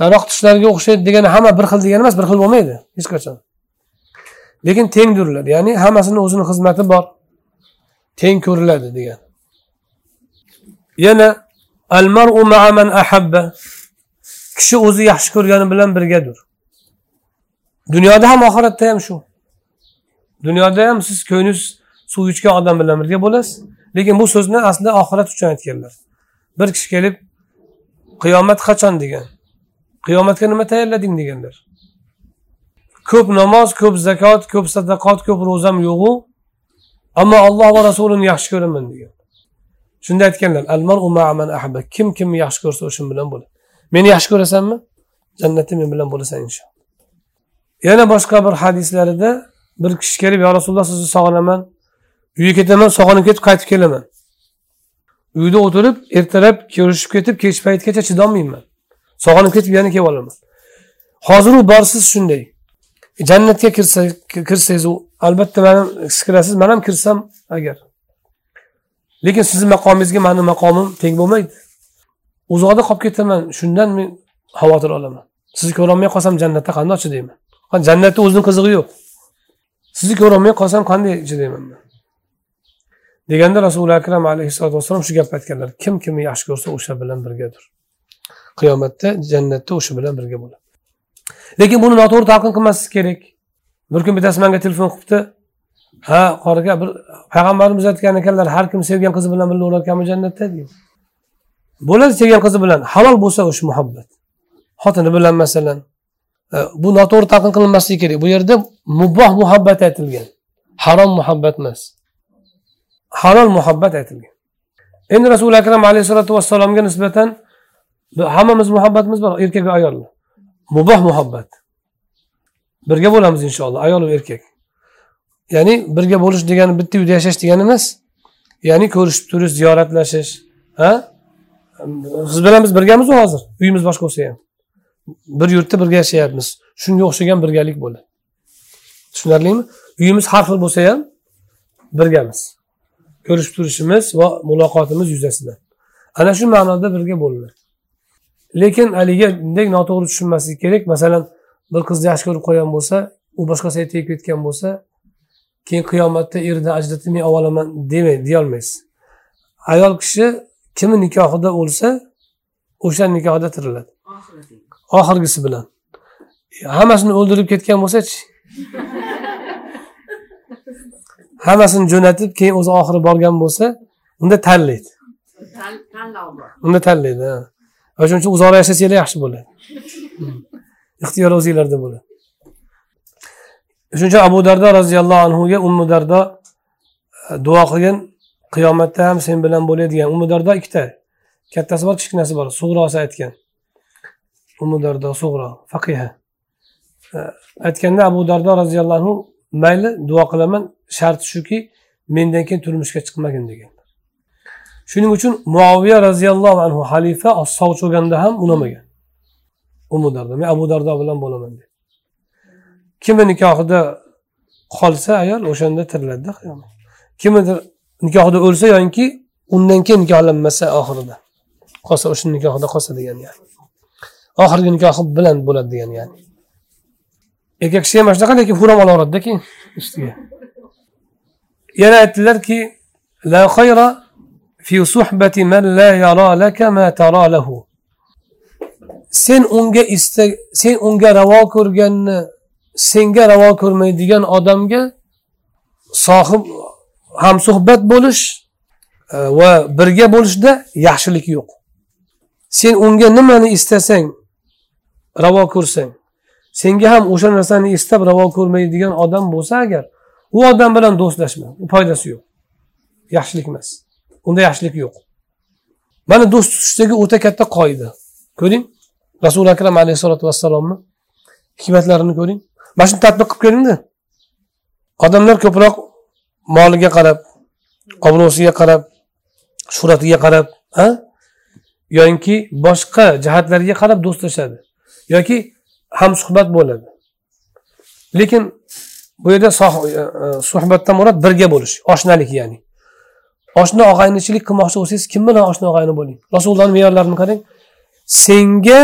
[SPEAKER 1] Taroq tishlariga o'xshaydi degani hamma bir xil degani emas bir xil bo'lmaydi hech qachon. Lekin tengdirlar ya'ni hammasini o'zini xizmati bor. Teng ko'riladi degan. Yana al maru man ahabba. Kishi o'zi yaxshi ko'rgani bilan birgadir dunyoda ham oxiratda ham shu. Dunyoda ham siz ko'nglingiz suv ichgan odam bilan birga bo'lasiz lekin bu so'zni aslida oxirat uchun aytganlar. Bir kishi kelib qiyomat qachon? degan. Qiyomatga nima tayyorlading? deganlar. Ko'p namoz ko'p zakot ko'p sadaqot ko'p ro'zam yo'g'u ammo alloh va rasulini yaxshi ko'raman. degan. Shunda aytganlar kim kimni yaxshi ko'rsa o'sha bilan bo'ladi. Meni yaxshi ko'rasanmi? Jannatda men bilan bo'lasan inshaalloh. Yana boshqa bir hadislarida bir kishi kelib yo rasululloh sizni sog'inaman. Uyga ketaman sog'inib ketib qaytib kelaman. Uyda o'tirib ertalab ko'rishib ketib kech paytgacha chidolmayman. Sog'inib ketib yana kelib olaman. Hozir u borsiz shunday. E, jannatga kirsa kirsangiz albatta man siz kirasiz man ham kirsam agar. Lekin sizni maqomingizga mani maqomim teng bo'lmaydi. Uzoqda qolib ketaman shundan men xavotir olaman. Sizni ko'rolmay qolsam jannatda qanday chidayman? Jannatni o'zini qizig'i yo'q. Sizni ko'rolmay qolsam qanday chidayman man deganda rasuli akram alayhissalotu vassalom shu gapni aytganlar. Kim kimni yaxshi ko'rsa o'sha bilan birgadir qiyomatda jannatda o'sha bilan birga bo'ladi lekin buni noto'g'ri talqin qilmaslik kerak. Bir kun bittasi manga telefon qilibdi. Ha qori aka bir payg'ambarimiz aytgan ekanlar har kim sevgan qizi bilan birga bo'larkanmi jannatda? Deydi. Bo'ladi sevgan qizi bilan halol bo'lsa o'sha muhabbat. Xotini bilan masalan e, bu noto'g'ri talqin qilinmasligi kerak. Bu yerda muboh muhabbat aytilgan harom muhabbat emas. Halol muhabbat aytilgan. Endi rasuli akram alayhissalotu vassalomga nisbatan hammamiz muhabbatimiz bor erkak va ayolni muboh muhabbat. Birga bo'lamiz inshaalloh ayol va erkak. Ya'ni birga bo'lish degani bitta uyda yashash degani emas. Ya'ni ko'rishib turish ziyoratlashish ha? Siz bilan biz birgamizu hozir. Uyimiz boshqa bo'lsa ham. Bir yurtda birga yashayapmiz. Shunga o'xshagan birgalik bo'ladi tushunarlimi? Uyimiz har xil bo'lsa ham birgamiz. Ko'rishib turishimiz va muloqotimiz yuzasidan ana shu ma'noda birga bo'linadi lekin haligi bunday noto'g'ri tushunmaslik kerak. Masalan bir qizni yaxshi ko'rib qo'ygan bo'lsa u boshqasiga tegib ketgan bo'lsa keyin qiyomatda erdan ajratib men olib olaman demay deyolmaysiz ayol kishi kimni nikohida o'lsa o'sha nikohida tiriladi. Oxirgisi bilan. Hammasini o'ldirib ketgan bo'lsachi. Hammasini jo'natib keyin o'zi oxiri borgan bo'lsa unda tanlaydi. Unda tanlaydi shuning uchun uzoqroq yashasanglar yaxshi bo'ladi. Ixtiyor o'zinglarda bo'ladi shuning uchun abu dardo roziyallohu anhuga ummu dardo e, duo qilgan qiyomatda ham sen bilan bo'ladigan ummu dardo ikkita. Kattasi bor kichkinasi bor. Sug'rosi aytgan. Ummu dardo sug'ro faqiha aytganda abu dardo roziyallohu anhu mayli duo qilaman. Sharti shuki mendan keyin turmushga chiqmagin degan. Shuning uchun muaviya roziyallohu anhu xalifa sovchi bo'lganda ham unamagan. Umu dardo men abu dardo bilan bo'laman deb kimni nikohida qolsa ayol o'shanda tiriladida kimnidir nikohida o'lsa yoki undan keyin nikohlanmasa oxirida. Qolsa o'sha nikohida qolsa degan yani. Oxirgi nikohi bilan bo'ladi degan yani. Erkak kishi ham mana shunaqa lekin huram olaveradida keyin ustiga. Yana aytdilarki la khayra fi suhbati man la yara laka ma tara lahu. Sen unga ista sen unga ravo ko'rganni senga ravo ko'rmaydigan odamga sohib hamsuhbat bo'lish e, va birga bo'lishda yaxshilik yo'q. Sen unga nimani istasang ravo ko'rsang senga ham o'sha narsani istab ravo ko'rmaydigan odam bo'lsa agar u odam bilan do'stlashma u foydasi yo'q. Yaxshilik emas. Unda yaxshilik yo'q. Mana do'st tutishdagi o'ta katta qoida. Ko'ring rasuli akram alayhissalotu vassalomni hikmatlarini ko'ring. Mana shuni tadbiq qilib ko'ringda. Odamlar ko'proq moliga qarab obro'siga qarab shuhratiga qarab ha? Yoki boshqa jihatlarga qarab do'stlashadi yoki hamsuhbat bo'ladi. Lekin bu yerda e, e, suhbatdan murod birga bo'lish oshnalik ya'ni. Oshna og'aynichilik qilmoqchi bo'lsangiz kim bilan oshna og'ayni bo'ling? Rasulullohni me'yorlarini qarang. Senga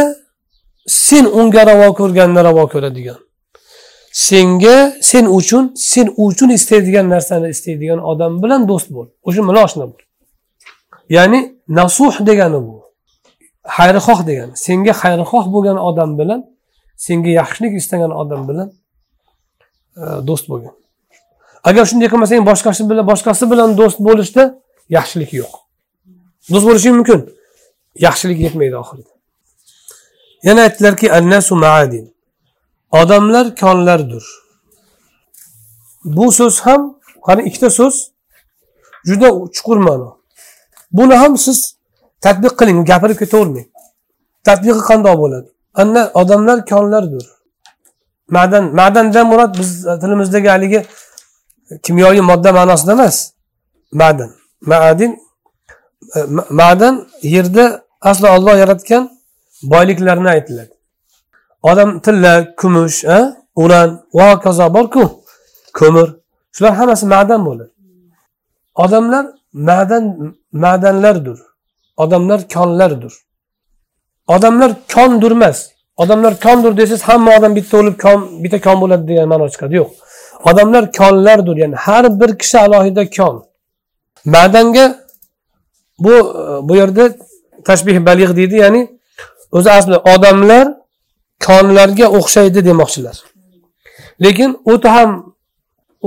[SPEAKER 1] sen unga ravo ko'rganni ravo ko'radigan. Senga sen uchun sen uchun istaydigan narsani istaydigan odam bilan do'st bo'l. O'sha bilan oshna bo'l. Ya'ni nasuh degani bu. Xayrixoh degani. Senga xayrixoh bo'lgan odam bilan senga yaxshilik istagan odam bilan e, do'st bo'lgin. Agar shunday qilmasang boshqasi bilan boshqasi bilan do'st bo'lishda yaxshilik yo'q. Do'st bo'lishing mumkin. Yaxshilik yetmaydi oxirida. Yana aytdilarki annasu maadin. Odamlar konlardir. Bu so'z ham qani ikkita so'z juda chuqur ma'no. Buni ham siz tadbiq qiling gapirib ketavermang. Tadbiqi qandoq bo'ladi? Ana odamlar konlardir. Ma'dan ma'dandan murod biz tilimizdagi haligi kimyoviy modda ma'nosida emas. Ma'dan. Ma'adin ma'dan yerda aslo olloh yaratgan boyliklarni aytiladi. Odam tilla kumush uran va hokazo borku ko'mir shular hammasi ma'dan bo'ladi. Odamlar ma'dan ma'danlardir. Odamlar konlardir. Odamlar kondir emas. Odamlar kondir desangiz hamma odam bitta o'lib kon bitta kon bo'ladi degan ma'no chiqadi. Yo'q. Odamlar konlardir ya'ni har bir kishi alohida kon. Ma'danga bu bu yerda tashbih balig' deydi ya'ni o'zi asli odamlar konlarga o'xshaydi demoqchilar. Lekin o'ta ham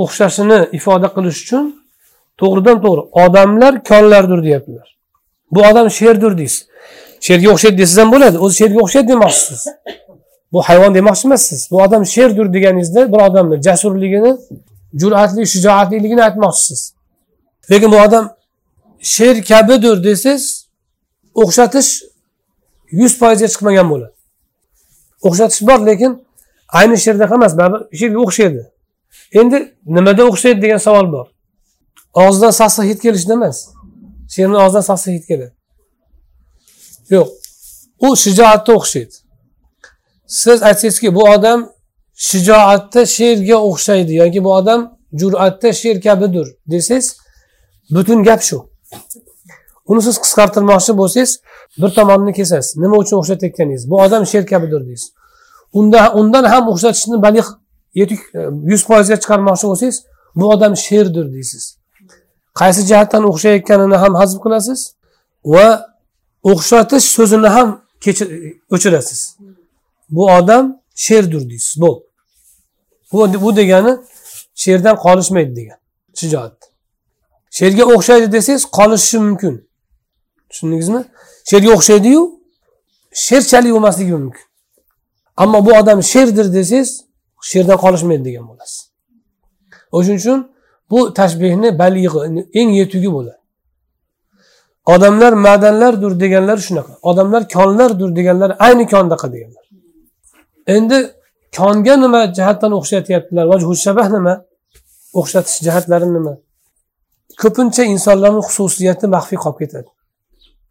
[SPEAKER 1] o'xshashini ifoda qilish uchun to'g'ridan to'g'ri odamlar konlardir deyaptilar. Bu odam sherdir deysiz. Sherga o'xshaydi desangiz ham bo'ladi o'zi sherga o'xshaydi demoqchisiz. Bu hayvon demoqchi emassiz. Bu odam sherdir deganingizda bir odamni jasurligini jur'atli shijoatliligini aytmoqchisiz. Lekin bu odam sher kabidir desangiz o'xshatish yuz foizga chiqmagan bo'ladi. O'xshatish bor lekin ayni sherdaqa emas baribir sherga o'xshaydi. Endi nimada o'xshaydi degan savol bor. Og'zidan sassiq hid kelishida emas. Sherni og'zidan sassiq hid keladi. Yo'q. U shijoatga o'xshaydi. Siz aytsangizki bu odam shijoatda sherga o'xshaydi yoki bu odam jur'atda sher kabidir desangiz butun gap shu. Uni siz qisqartirmoqchi bo'lsangiz bir tomonni kesasiz. Nima uchun o'xshatayotganingiz? Bu odam sher kabidir deysiz. Unda undan ham o'xshatishni baliq yetuk e, yuz foizga chiqarmoqchi bo'lsangiz bu odam sherdir deysiz. Qaysi jihatdan o'xshayotganini ham hazm qilasiz va o'xshatish so'zini ham e, o'chirasiz. Bu odam sherdir deysiz. Bu bu degani sherdan qolishmaydi degan. Shijoat. Sherga o'xshaydi desangiz qolishi mumkin. Tushundingizmi? Sherga o'xshaydiyu sherchalik bo'lmasligi mumkin. Ammo bu odam sherdir desangiz sherdan qolishmaydi degan bo'lasiz. O'shaning uchun bu tashbehni balig'i eng yetugi bo'ladi. Odamlar madanlardir deganlar shunaqa odamlar konlardir deganlar ayni kondaqa deganlar. Endi konga nima jihatdan o'xshatyaptilar shabah nima? O'xshatish jihatlari nima? Ko'pincha insonlarni xususiyati maxfiy qolib ketadi.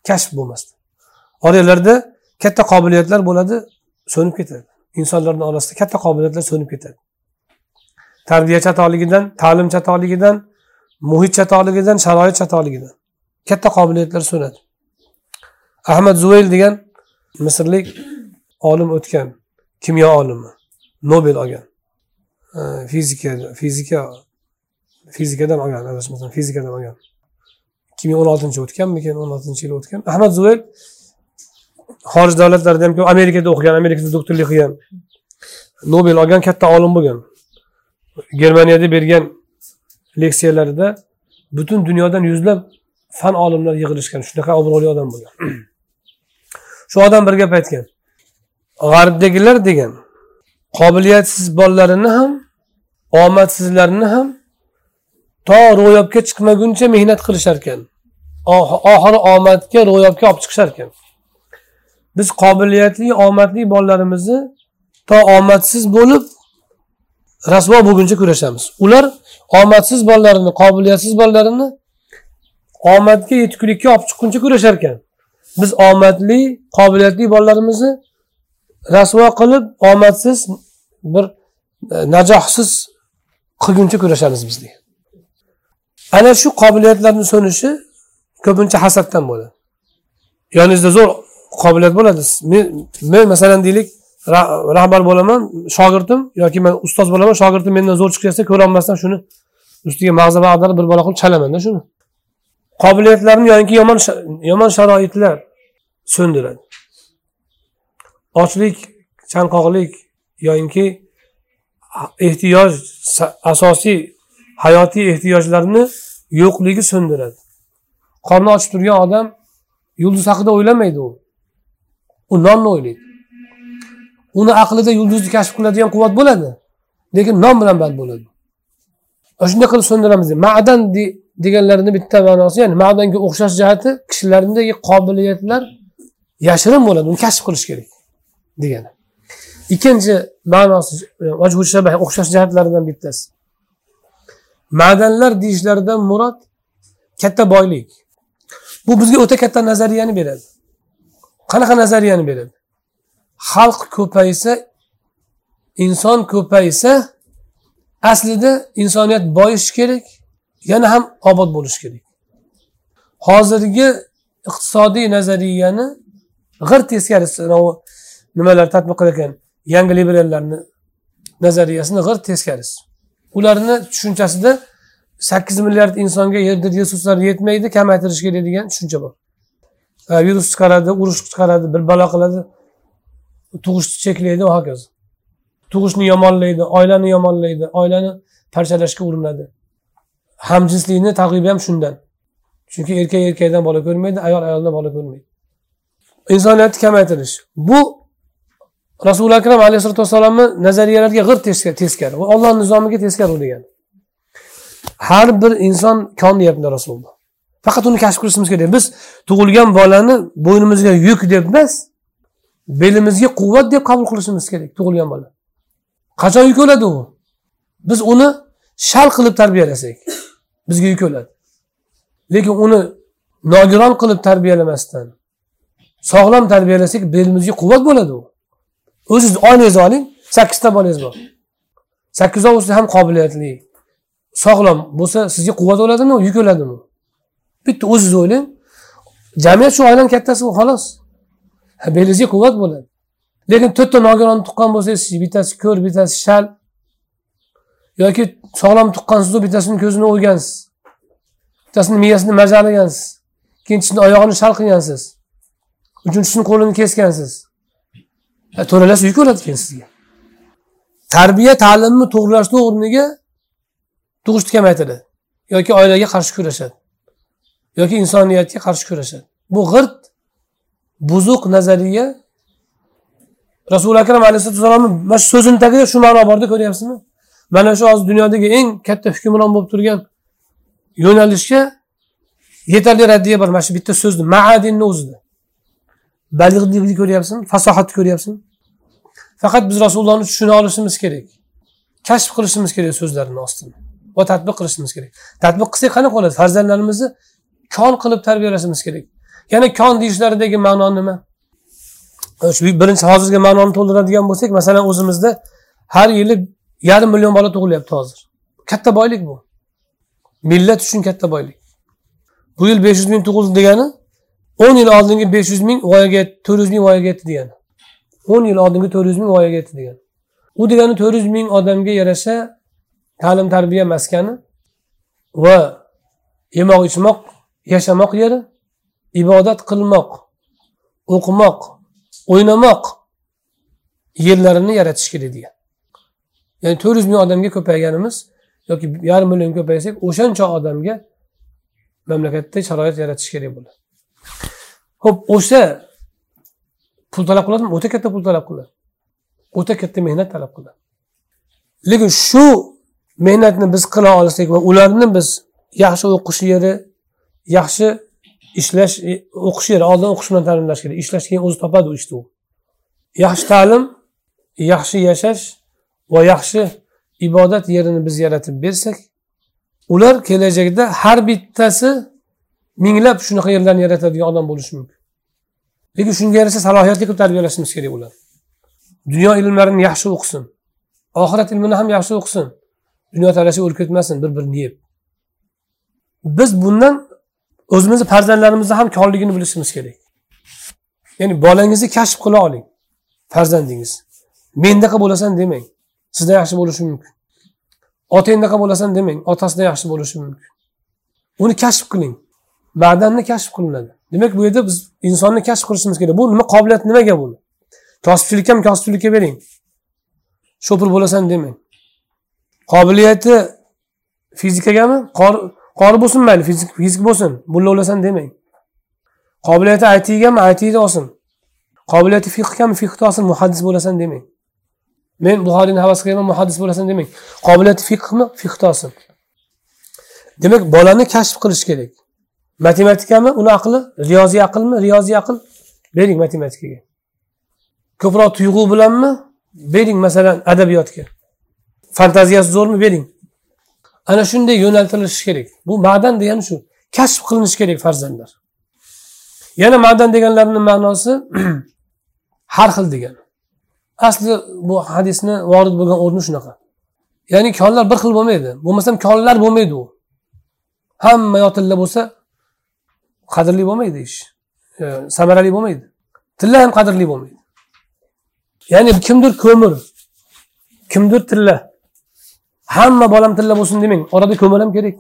[SPEAKER 1] Kashf bo'lmasdi. Oralarida katta qobiliyatlar bo'ladi so'nib ketadi. Insonlarni orasida katta qobiliyatlar so'nib ketadi. Tarbiya chatoligidan ta'lim chatoligidan muhit chatoligidan sharoit chatoligidan katta qobiliyatlar so'nadi. Ahmad zuvayl degan misrlik olim o'tgan kimyo olimi nobel olgan. Fizika fizika fizikadan olgan adashmasam fizikadan olgan. Ikki ming o'n oltinchi o'tganmikan o'n oltinchi yil o'tgan. Ahmad zuvayl xorij davlatlarida ham amerikada o'qigan amerikada doktorlik qilgan. Nobel olgan katta olim bo'lgan. Germaniyada bergan leksiyalarida butun dunyodan yuzlab fan olimlar yig'ilishgan shunaqa obro'li odam bo'lgan. Shu odam bir gap aytgan g'arbdagilar degan qobiliyatsiz bolalarini ham omadsizlarini ham to ro'yobga chiqmaguncha mehnat qilishar ekan oxiri omadga ro'yobga olib chiqishar ekan biz qobiliyatli omadli bolalarimizni to omadsiz bo'lib rasvo bo'lguncha kurashamiz. Ular omadsiz bolalarini qobiliyatsiz bolalarini omadga yetuklikka olib chiqquncha kurashar ekan biz omadli qobiliyatli bolalarimizni rasvo qilib omadsiz bir e, najohsiz qilguncha kurashamiz biz degan ana shu qobiliyatlarni so'nishi ko'pincha hasaddan bo'ladi. Yoningizda zo'r qobiliyat bo'ladi. Men men masalan deylik rahbar bo'laman shogirdim yoki man ustoz bo'laman shogirdim mendan zo'r chiqayotsa ko'rolmasdan shuni ustiga mag'zava ag'darib bir bola qilib chalamanda shuni. Qobiliyatlarni yoki yomon yomon sharoitlar so'ndiradi. Ochlik chanqoqlik yoyinki ehtiyoj asosiy hayotiy ehtiyojlarni yo'qligi so'ndiradi. Qorni ochib turgan odam yulduz haqida o'ylamaydi u. U nonni o'ylaydi. Uni aqlida yulduzni kashf qiladigan quvvat bo'ladi lekin non bilan band bo'ladi. Shunday qilib so'ndiramiz. Ma'dan deganlarini bitta ma'nosi ya'ni ma'danga o'xshash jihati kishilardagi qobiliyatlar yashirin bo'ladi uni kashf qilish kerak degani. Ikkinchi ma'nosi e, o'xshash jihatlaridan bittasi. Ma'danlar deyishlaridan murod katta boylik. Bu bizga o'ta katta nazariyani beradi. Qanaqa nazariyani beradi? Xalq ko'paysa inson ko'paysa aslida insoniyat boyishi kerak yana ham obod bo'lishi kerak. Hozirgi iqtisodiy nazariyani g'ir teskarisi nimalar tadbiq qilayotgan yangi liberallarni nazariyasini g'ir teskarisi. Ularni tushunchasida sakkiz milliard insonga yerda resurslar yetmaydi kamaytirish kerak degan tushuncha bor. Virus chiqaradi urush chiqaradi bir balo qiladi. Tug'ishni cheklaydi va hokazo. Tug'ishni yomonlaydi oilani yomonlaydi oilani parchalashga urinadi. Hamjinslikni targ'ibi ham shundan. Chunki erkak erkakdan bola ko'rmaydi ayol ayoldan bola ko'rmaydi. Insoniyatni kamaytirish bu rasuli akram alayhisalotu vassalomni nazariyalariga g'ir teskari. Va olloh nizomiga teskari u degani. Har bir inson kon deyapti rasululloh. Faqat uni kashf qilishimiz kerak. Biz tug'ilgan bolani bo'ynimizga yuk deb emas belimizga quvvat deb qabul qilishimiz kerak tug'ilgan bola. Qachon yuk o'ladi u? Biz uni shal qilib tarbiyalasak bizga yuk o'ladi. Lekin uni nogiron qilib tarbiyalamasdan sog'lom tarbiyalasak belimizga quvvat bo'ladi u. o'ziz oilangizni oling sakkizta bolangiz bor. Sakkizovusi ham qobiliyatli. Sog'lom bo'lsa sizga quvvat bo'ladimi yuk bo'ladimi bitta o'zingizni o'ylang. Jamiyat shu oilani kattasi xolos. Belingizga quvvat bo'ladi. Lekin to'rtta nogironni tuqqan bo'lsangiz bittasi ko'r bittasi shal yoki sog'lom tuqqansizu bittasini ko'zini o'ygansiz bittasini miyasini majalagansiz ikkinchisini oyog'ini shal qilgansiz. Uchinchisini qo'lini kesgansiz. To'ralasi yuk bo'ladi keyin sizga. Tarbiya ta'limni to'g'rilashni o'rniga tug'ishni kamaytiradi. Yoki oilaga qarshi kurashadi. Yoki insoniyatga qarshi kurashadi. Bu g'irt buzuq nazariya. Rasuli akram alayhisalotu mana shu so'zini tagida shu ma'no borda ko'ryapsizmi? Mana shu hozir dunyodagi eng katta hukmron bo'lib turgan yo'nalishga yetarli raddiya bor. Mana shu bitta so'zni maadinni o'zida. Balig'likni ko'ryapsizmi fasohatni ko'ryapsizmi faqat biz rasulullohni tushuna olishimiz kerak. Kashf qilishimiz kerak so'zlarini ostini va tadbiq qilishimiz kerak. Tadbiq qilsak qanaqa bo'ladi farzandlarimizni kon qilib tarbiyalashimiz kerak. Yana kon deyishlaridagi ma'no nima? Birinchi hozirgi ma'noni to'ldiradigan bo'lsak masalan o'zimizda har yili yarim million bola tug'ilyapti hozir. Katta boylik bu. Millat uchun katta boylik. Bu yil besh yuz ming tug'ildi degani o'n yil oldingi besh yuz ming voyaga to'rt yuz ming voyaga yetdi degani o'n yil oldingi to'rt yuz ming voyaga yetdi degani u degani to'rt yuz ming odamga yarasha ta'lim tarbiya maskani va yemoq ichmoq yashamoq yeri ibodat qilmoq o'qimoq o'ynamoq yerlarini yaratish kerak degan. Ya'ni to'rt yuz ming odamga ko'payganimiz yoki yarim million ko'paysak o'shancha odamga mamlakatda sharoit yaratish kerak bo'ladi. Ho'p o'sha pul talab qiladimi o'ta katta pul talab qiladi. O'ta katta mehnat talab qiladi. Lekin shu mehnatni biz qila olsak va ularni biz yaxshi o'qish yeri yaxshi ishlash e, o'qish yeri oldin o'qish bilan ta'limlash kerak. Ishlash keyin o'zi topadi u ishni u. Yaxshi ta'lim yaxshi yashash va yaxshi ibodat yerini biz yaratib bersak ular kelajakda har bittasi minglab shunaqa yerlarni yaratadigan odam bo'lishi mumkin. Lekin shunga yarasha salohiyatli qilib tarbiyalashimiz kerak ular. Dunyo ilmlarini yaxshi o'qisin. Oxirat ilmini ham yaxshi o'qisin. Dunyo talashib o'lib ketmasin bir birini yeb. Biz bundan o'zimizni farzandlarimizni ham korligini bilishimiz kerak. Ya'ni bolangizni kashf qila oling farzandingiz. Mendaqa bo'lasan demang sizdan yaxshi bo'lishi mumkin. Otangdaqa bo'lasan demang otasidan yaxshi bo'lishi mumkin. Uni kashf qiling. Badanni kashf qilinadi. Demak bu yerda biz insonni kashf qilishimiz kerak. Bu nima qobiliyat nimaga bu? Kosibchilik ham kosibchilikka bering. Shopir bo'lasan demang. Qobiliyati fizikagami? Qori bo'lsin mayli fizik fizik bo'lsin. Mulla bo'lasan demang. Qobiliyati aytigami aytida olsin. Qobiliyati fiqhgami? Fiqda olsin muhaddis bo'lasan demang. Men buxoriyni havas qilaman muhaddis bo'lasan demang. Qobiliyati fiqhmi? Fiqda olsin. Demak bolani kashf qilish kerak. Matematikami uni aqli riyoziy aqlmi riyoziy aql. Bering matematikaga. Ko'proq tuyg'u bilanmi? Bering masalan adabiyotga. Fantaziyasi zo'rmi? Bering. Ana shunday yo'naltirilishi kerak. Bu ma'dan degani shu. Kashf qilinishi kerak farzandlar. Yana ma'dan deganlarini ma'nosi har xil degani. Asli bu hadisni vorid bo'lgan o'rni shunaqa. Ya'ni konlar bir xil bo'lmaydi. Bo'lmasam konlar bo'lmaydi u. Hamma yotilla bo'lsa qadrli bo'lmaydi ish. Samarali bo'lmaydi. Tilla ham qadrli bo'lmaydi. Ya'ni kimdir ko'mir kimdir tilla. Hamma bolam tilla bo'lsin demang orada ko'mir ham kerak.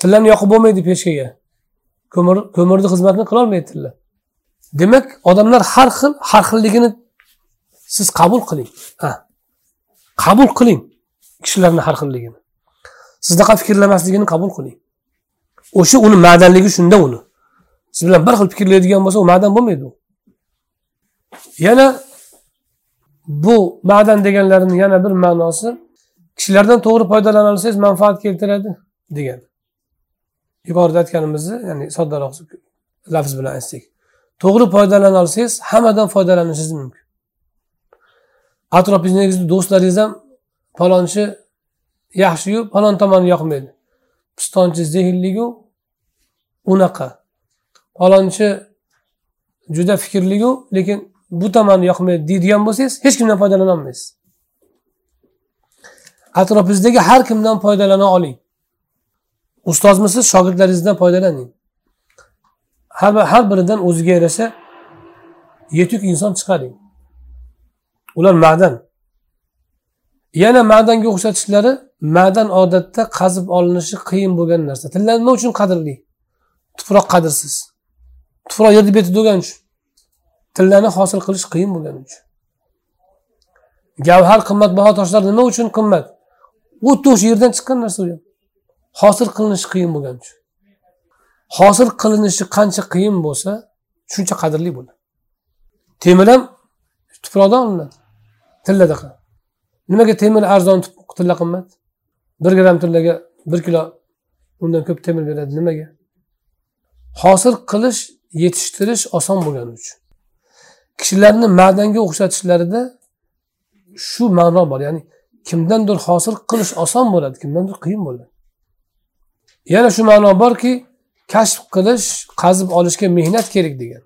[SPEAKER 1] Tillani yoqib bo'lmaydi pechkaga ko'mir ko'mirni xizmatini qilolmaydi tilla. Demak odamlar har xil har xilligini siz qabul qiling. Ha qabul qiling kishilarni har xilligini. Sizdaqa fikrlamasligini qabul qiling. O'sha uni ma'danligi shunda uni. Siz bilan bir xil fikrlaydigan bo'lsa u ma'dan bo'lmaydi u. Yana bu ma'dan deganlarini yana bir ma'nosi kishilardan to'g'ri foydalanolsangiz manfaat keltiradi degan. Yuqorida aytganimizni ya'ni soddaroq lafz bilan aytsak. To'g'ri foydalana olsangiz hammadan foydalanishingiz mumkin. Atrofingizda do'stlaringiz ham palonchi yaxshiyu palon tomoni yoqmaydi. Pistonchi zehnligu unaqa. Falonchi juda fikrligu lekin bu tomoni yoqmaydi deydigan bo'lsangiz hech kimdan foydalana olmaysiz. Atrofingizdagi har kimdan foydalana oling. Ustozmisiz shogirdlaringizdan foydalaning. Har, har biridan o'ziga yarasha yetuk inson chiqaring. Ular ma'dan. Yana ma'danga o'xshatishlari ma'dan odatda qazib olinishi qiyin bo'lgan narsa. Tillar nima uchun qadrli. Tuproq qadrsiz. Tuproq yerni betida bo'lgani uchun. Tillarni hosil qilish qiyin bo'lgani uchun. Gavhar qimmatbaho toshlar nima uchun qimmat? Xuddi o'sha yerdan chiqqan narsa u hosil qilinishi qiyin bo'lgani uchun. Hosil qilinishi qancha qiyin bo'lsa shuncha qadrli bo'ladi. Temir ham tuproqdan olinadi. Tillada nimaga temir arzon tilla qimmat? Bir gramm tillaga bir kilo undan ko'p temir beradi. Nimaga? Hosil qilish yetishtirish oson bo'lgani uchun. Kishilarni ma'danga o'xshatishlarida shu ma'no bor. Ya'ni kimdandir hosil qilish oson bo'ladi kimdandir qiyin bo'ladi. Yana shu ma'no borki kashf qilish qazib olishga mehnat kerak degan.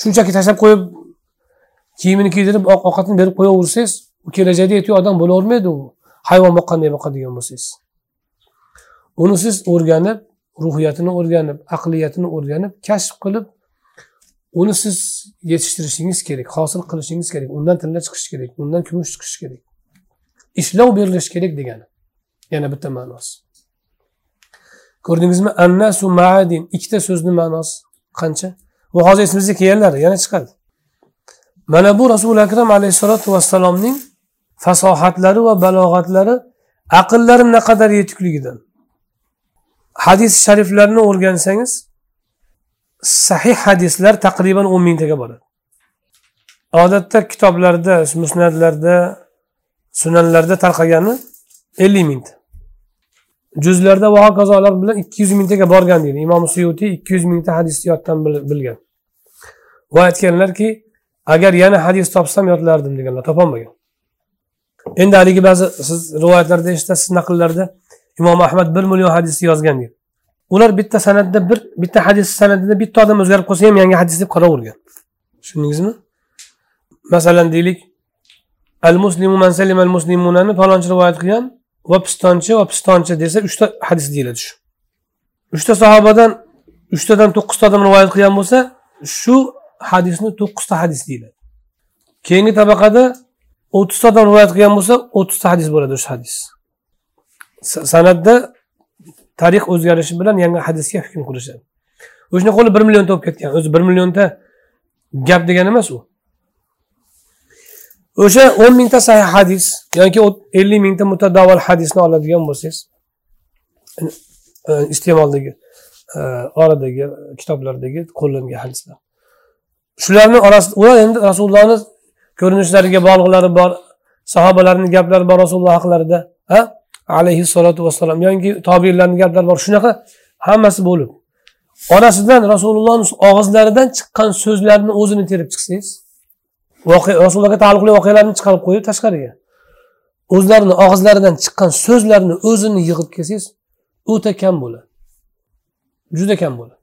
[SPEAKER 1] Shunchaki tashlab qo'yib kiyimini kiydirib ovqatini berib qo'yaversangiz u kelajakda yetuk odam bo'lavermaydi u. Hayvon boqqanday boqadigan bo'lsangiz. Uni siz o'rganib ruhiyatini o'rganib aqliyatini o'rganib kashf qilib uni siz yetishtirishingiz kerak hosil qilishingiz kerak undan tilla chiqishi kerak undan kumush chiqishi kerak. Ishlov berilishi kerak degani yana bitta ma'nosi. Ko'rdingizmi? Annasu maadin ikkita so'zni ma'nosi qancha? Bu hozir esimizga kelganlar yana chiqadi. Mana bu rasuli akram alayhissalotu vassalomning fasohatlari va balog'atlari aqllari naqadar yetukligidan hadis shariflarni o'rgansangiz sahih hadislar taqriban o'n mingtaga boradi. Odatda kitoblarda musnatlarda sunanlarda tarqagani ellik mingta juzlarda va hokazolar bilan ikki yuz mingtaga borgan deydi. Imom suyutiy ikki yuz mingta hadisni yoddan bilgan. Va aytganlarki agar yana hadis topsam yodlardim deganlar topolmagan. Endi haligi ba'zi siz rivoyatlarda eshitasiz naqllarda imom ahmad bir million hadisni yozgan deydi. Ular bitta sanatda bir bitta hadis sanatida bitta odam o'zgarib qolsa ham yangi hadis deb qaravergan tushundingizmi? Masalan deylik al muslimu man salima al muslimunani falonchi rivoyat qilgan va pistonchi va pistonchi desa uchta hadis deyiladi shu. Uchta sahobadan uchtadan to'qqizta odam rivoyat qilgan bo'lsa shu hadisni to'qqizta hadis deyiladi. Keyingi tabaqada o'ttizta odam rivoyat qilgan bo'lsa o'ttizta hadis bo'ladi o'sha hadis. San'atda tarix o'zgarishi bilan yangi hadisga hukm qilishadi o'shani qo'li bir million topib ketgan. O'zi bir millionta gap degani emas u. O'sha o'n mingta sahih hadis yoki ellik mingta mutadavval hadisni oladigan bo'lsangiz iste'moldagi oradagi kitoblardagi qo'llangan hadislar. Shularni orasida ular endi rasulullohni ko'rinishlariga bog'liqlari bor sahobalarni gaplari bor rasululloh haqlarida ha? Alayhissalotu vassalom yoki tobiylarni gaplari bor. Shunaqa hammasi bo'lib. Orasidan rasulullohni og'izlaridan chiqqan so'zlarni o'zini terib chiqsangiz rasulullohga taalluqli voqealarni chiqarib qo'yib tashqariga o'zlarini og'izlaridan chiqqan so'zlarni o'zini yig'ib kelsangiz o'ta kam bo'ladi. Juda kam bo'ladi.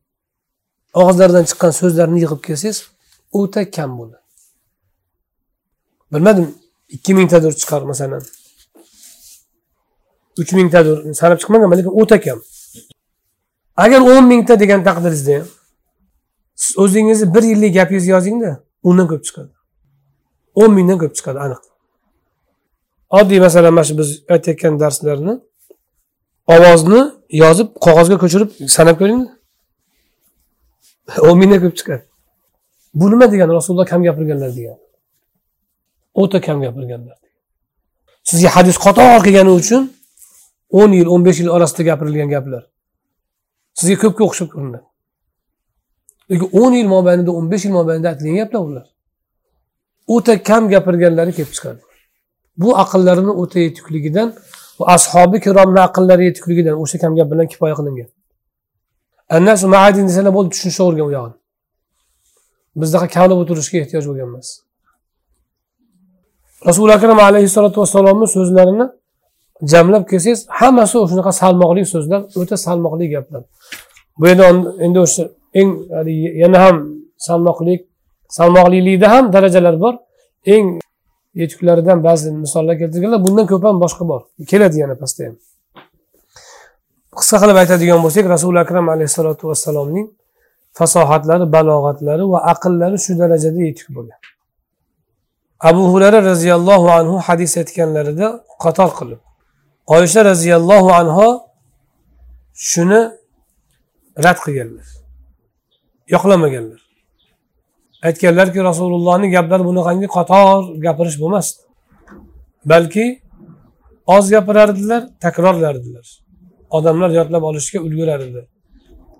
[SPEAKER 1] Og'izlaridan chiqqan so'zlarni yig'ib kelsangiz o'ta kam bo'ladi. Bilmadim ikki mingtadir chiqar masalan. Uch mingtadir sanab chiqmaganman lekin o'ta kam agar o'n mingta degan taqdiringizda ham siz o'zingizni bir yillik gapingizni yozingda undan ko'p chiqadi. o'n mingdan ko'p chiqadi aniq. Oddiy masalan mana shu biz aytayotgan darslarni ovozni yozib qog'ozga ko'chirib sanab ko'ringda. o'n mingdan ko'p chiqadi. Bu nima degani? Rasululloh kam gapirganlar degani. O'ta kam gapirganlar sizga hadis qator kelgani uchun o'n yil o'n besh yil orasida gapirilgan gaplar. Sizga ko'pga o'xshab ko'rinadi. Lekin o'n yil mobaynida o'n besh yil mobaynida aytilgan gaplar ular. O'ta kam gapirganlari kelib chiqadi. Bu aqllarini o'ta yetukligidan va ashobi kiromni aqllari yetukligidan o'sha kam gap bilan kifoya qilingan. Annas maadin desalar bo'ldi tushunishavergan u yog'ini. Bizdaqa kavlab o'tirishga ehtiyoj bo'lgan emas rasuli akram alayhissalotu vassalomni so'zlarini jamlab kelsangiz hammasi shunaqa salmoqli so'zlar o'ta salmoqli gaplar. Bu yerda endi o'sha eng yana ham salmoqlik salmoqlilikda ham darajalar bor. Eng yetuklaridan ba'zi misollar keltirganlar bundan ko'p ham boshqa bor. Keladi yana pastda ham. Qisqa qilib aytadigan bo'lsak rasuli akram alayhissalotu vassalomning fasohatlari balog'atlari va aqllari shu darajada yetuk bo'lgan. Abu hurara roziyallohu anhu hadis aytganlarida qator qilib oysha roziyallohu anhu shuni rad qilganlar. Yoqlamaganlar. Aytganlarki rasulullohni gaplari bunaqangi qator gapirish bo'lmasdi. Balki oz gapirardilar takrorlardilar. Odamlar yodlab olishga ulgurar edi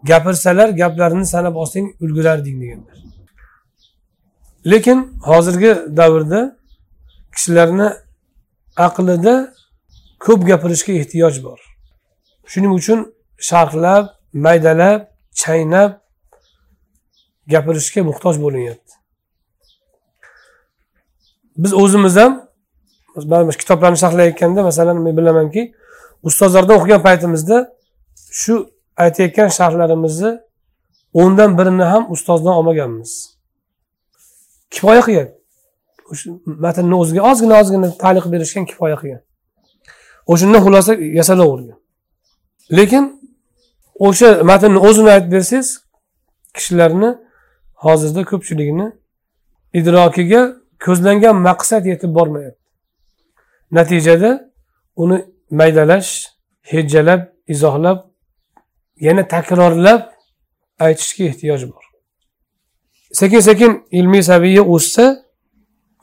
[SPEAKER 1] gapirsalar gaplarini sanab olsang ulgurarding deganlar. Lekin hozirgi davrda kishilarni aqlida ko'p gapirishga ehtiyoj bor. Shuning uchun sharhlab maydalab chaynab gapirishga muhtoj bo'linyapti. Biz o'zimiz ham kitoblarni sharhlayotganda masalan men bilamanki ustozlardan o'qigan paytimizda shu aytayotgan sharhlarimizni o'ndan birini ham ustozdan olmaganmiz. Kifoya qilgan. O'sha matnni o'ziga ozgina ozgina taliq berishgan kifoya qilgan. O'shandan xulosa yasalavergan. Lekin o'sha matnni o'zini aytib bersangiz kishilarni hozirda ko'pchiligini idrokiga ko'zlangan maqsad yetib bormayapti. Natijada uni maydalash hejjalab izohlab yana takrorlab aytishga ehtiyoj bor. Sekin sekin ilmiy saviya o'ssa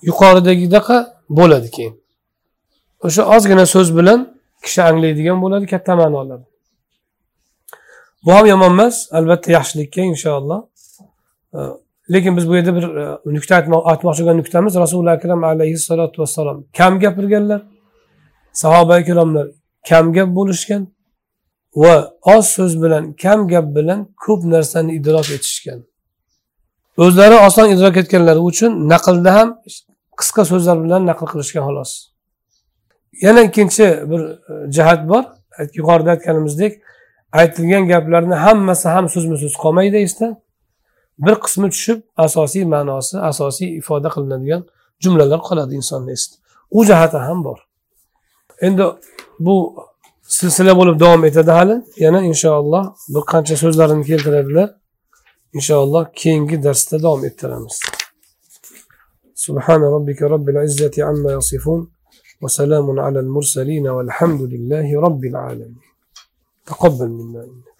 [SPEAKER 1] yuqoridagidaqa bo'ladi keyin. O'sha ozgina so'z bilan kishi anglaydigan bo'ladi katta ma'nolarda bu ham yomon emas albatta yaxshilikka inshaalloh. Lekin biz bu yerda bir e, nuqta aytmoqchi bo'lgan nuqtamiz. Rasuli akram alayhissalotu vassalom kam gapirganlar sahoba ikromlar kam gap bo'lishgan va oz so'z bilan kam gap bilan ko'p narsani idrok etishgan. O'zlari oson idrok etganlari uchun naqlda ham qisqa so'zlar bilan naql qilishgan xolos. yana ikkinchi bir e, jihat bor yuqorida aytganimizdek aytilgan gaplarni hammasi ham so'zma so'z qolmaydi esda bir qismi tushib asosiy ma'nosi asosiy ifoda qilinadigan jumlalar qoladi insonni esida u jihati ham bor endi bu silsila bo'lib davom etadi hali yana inshaalloh bir qancha so'zlarini keltiradilar inshaalloh keyingi darsda davom ettiramiz سبحان ربك رب العزة عما يصفون وسلام على المرسلين والحمد لله رب العالمين. تقبل منا إنك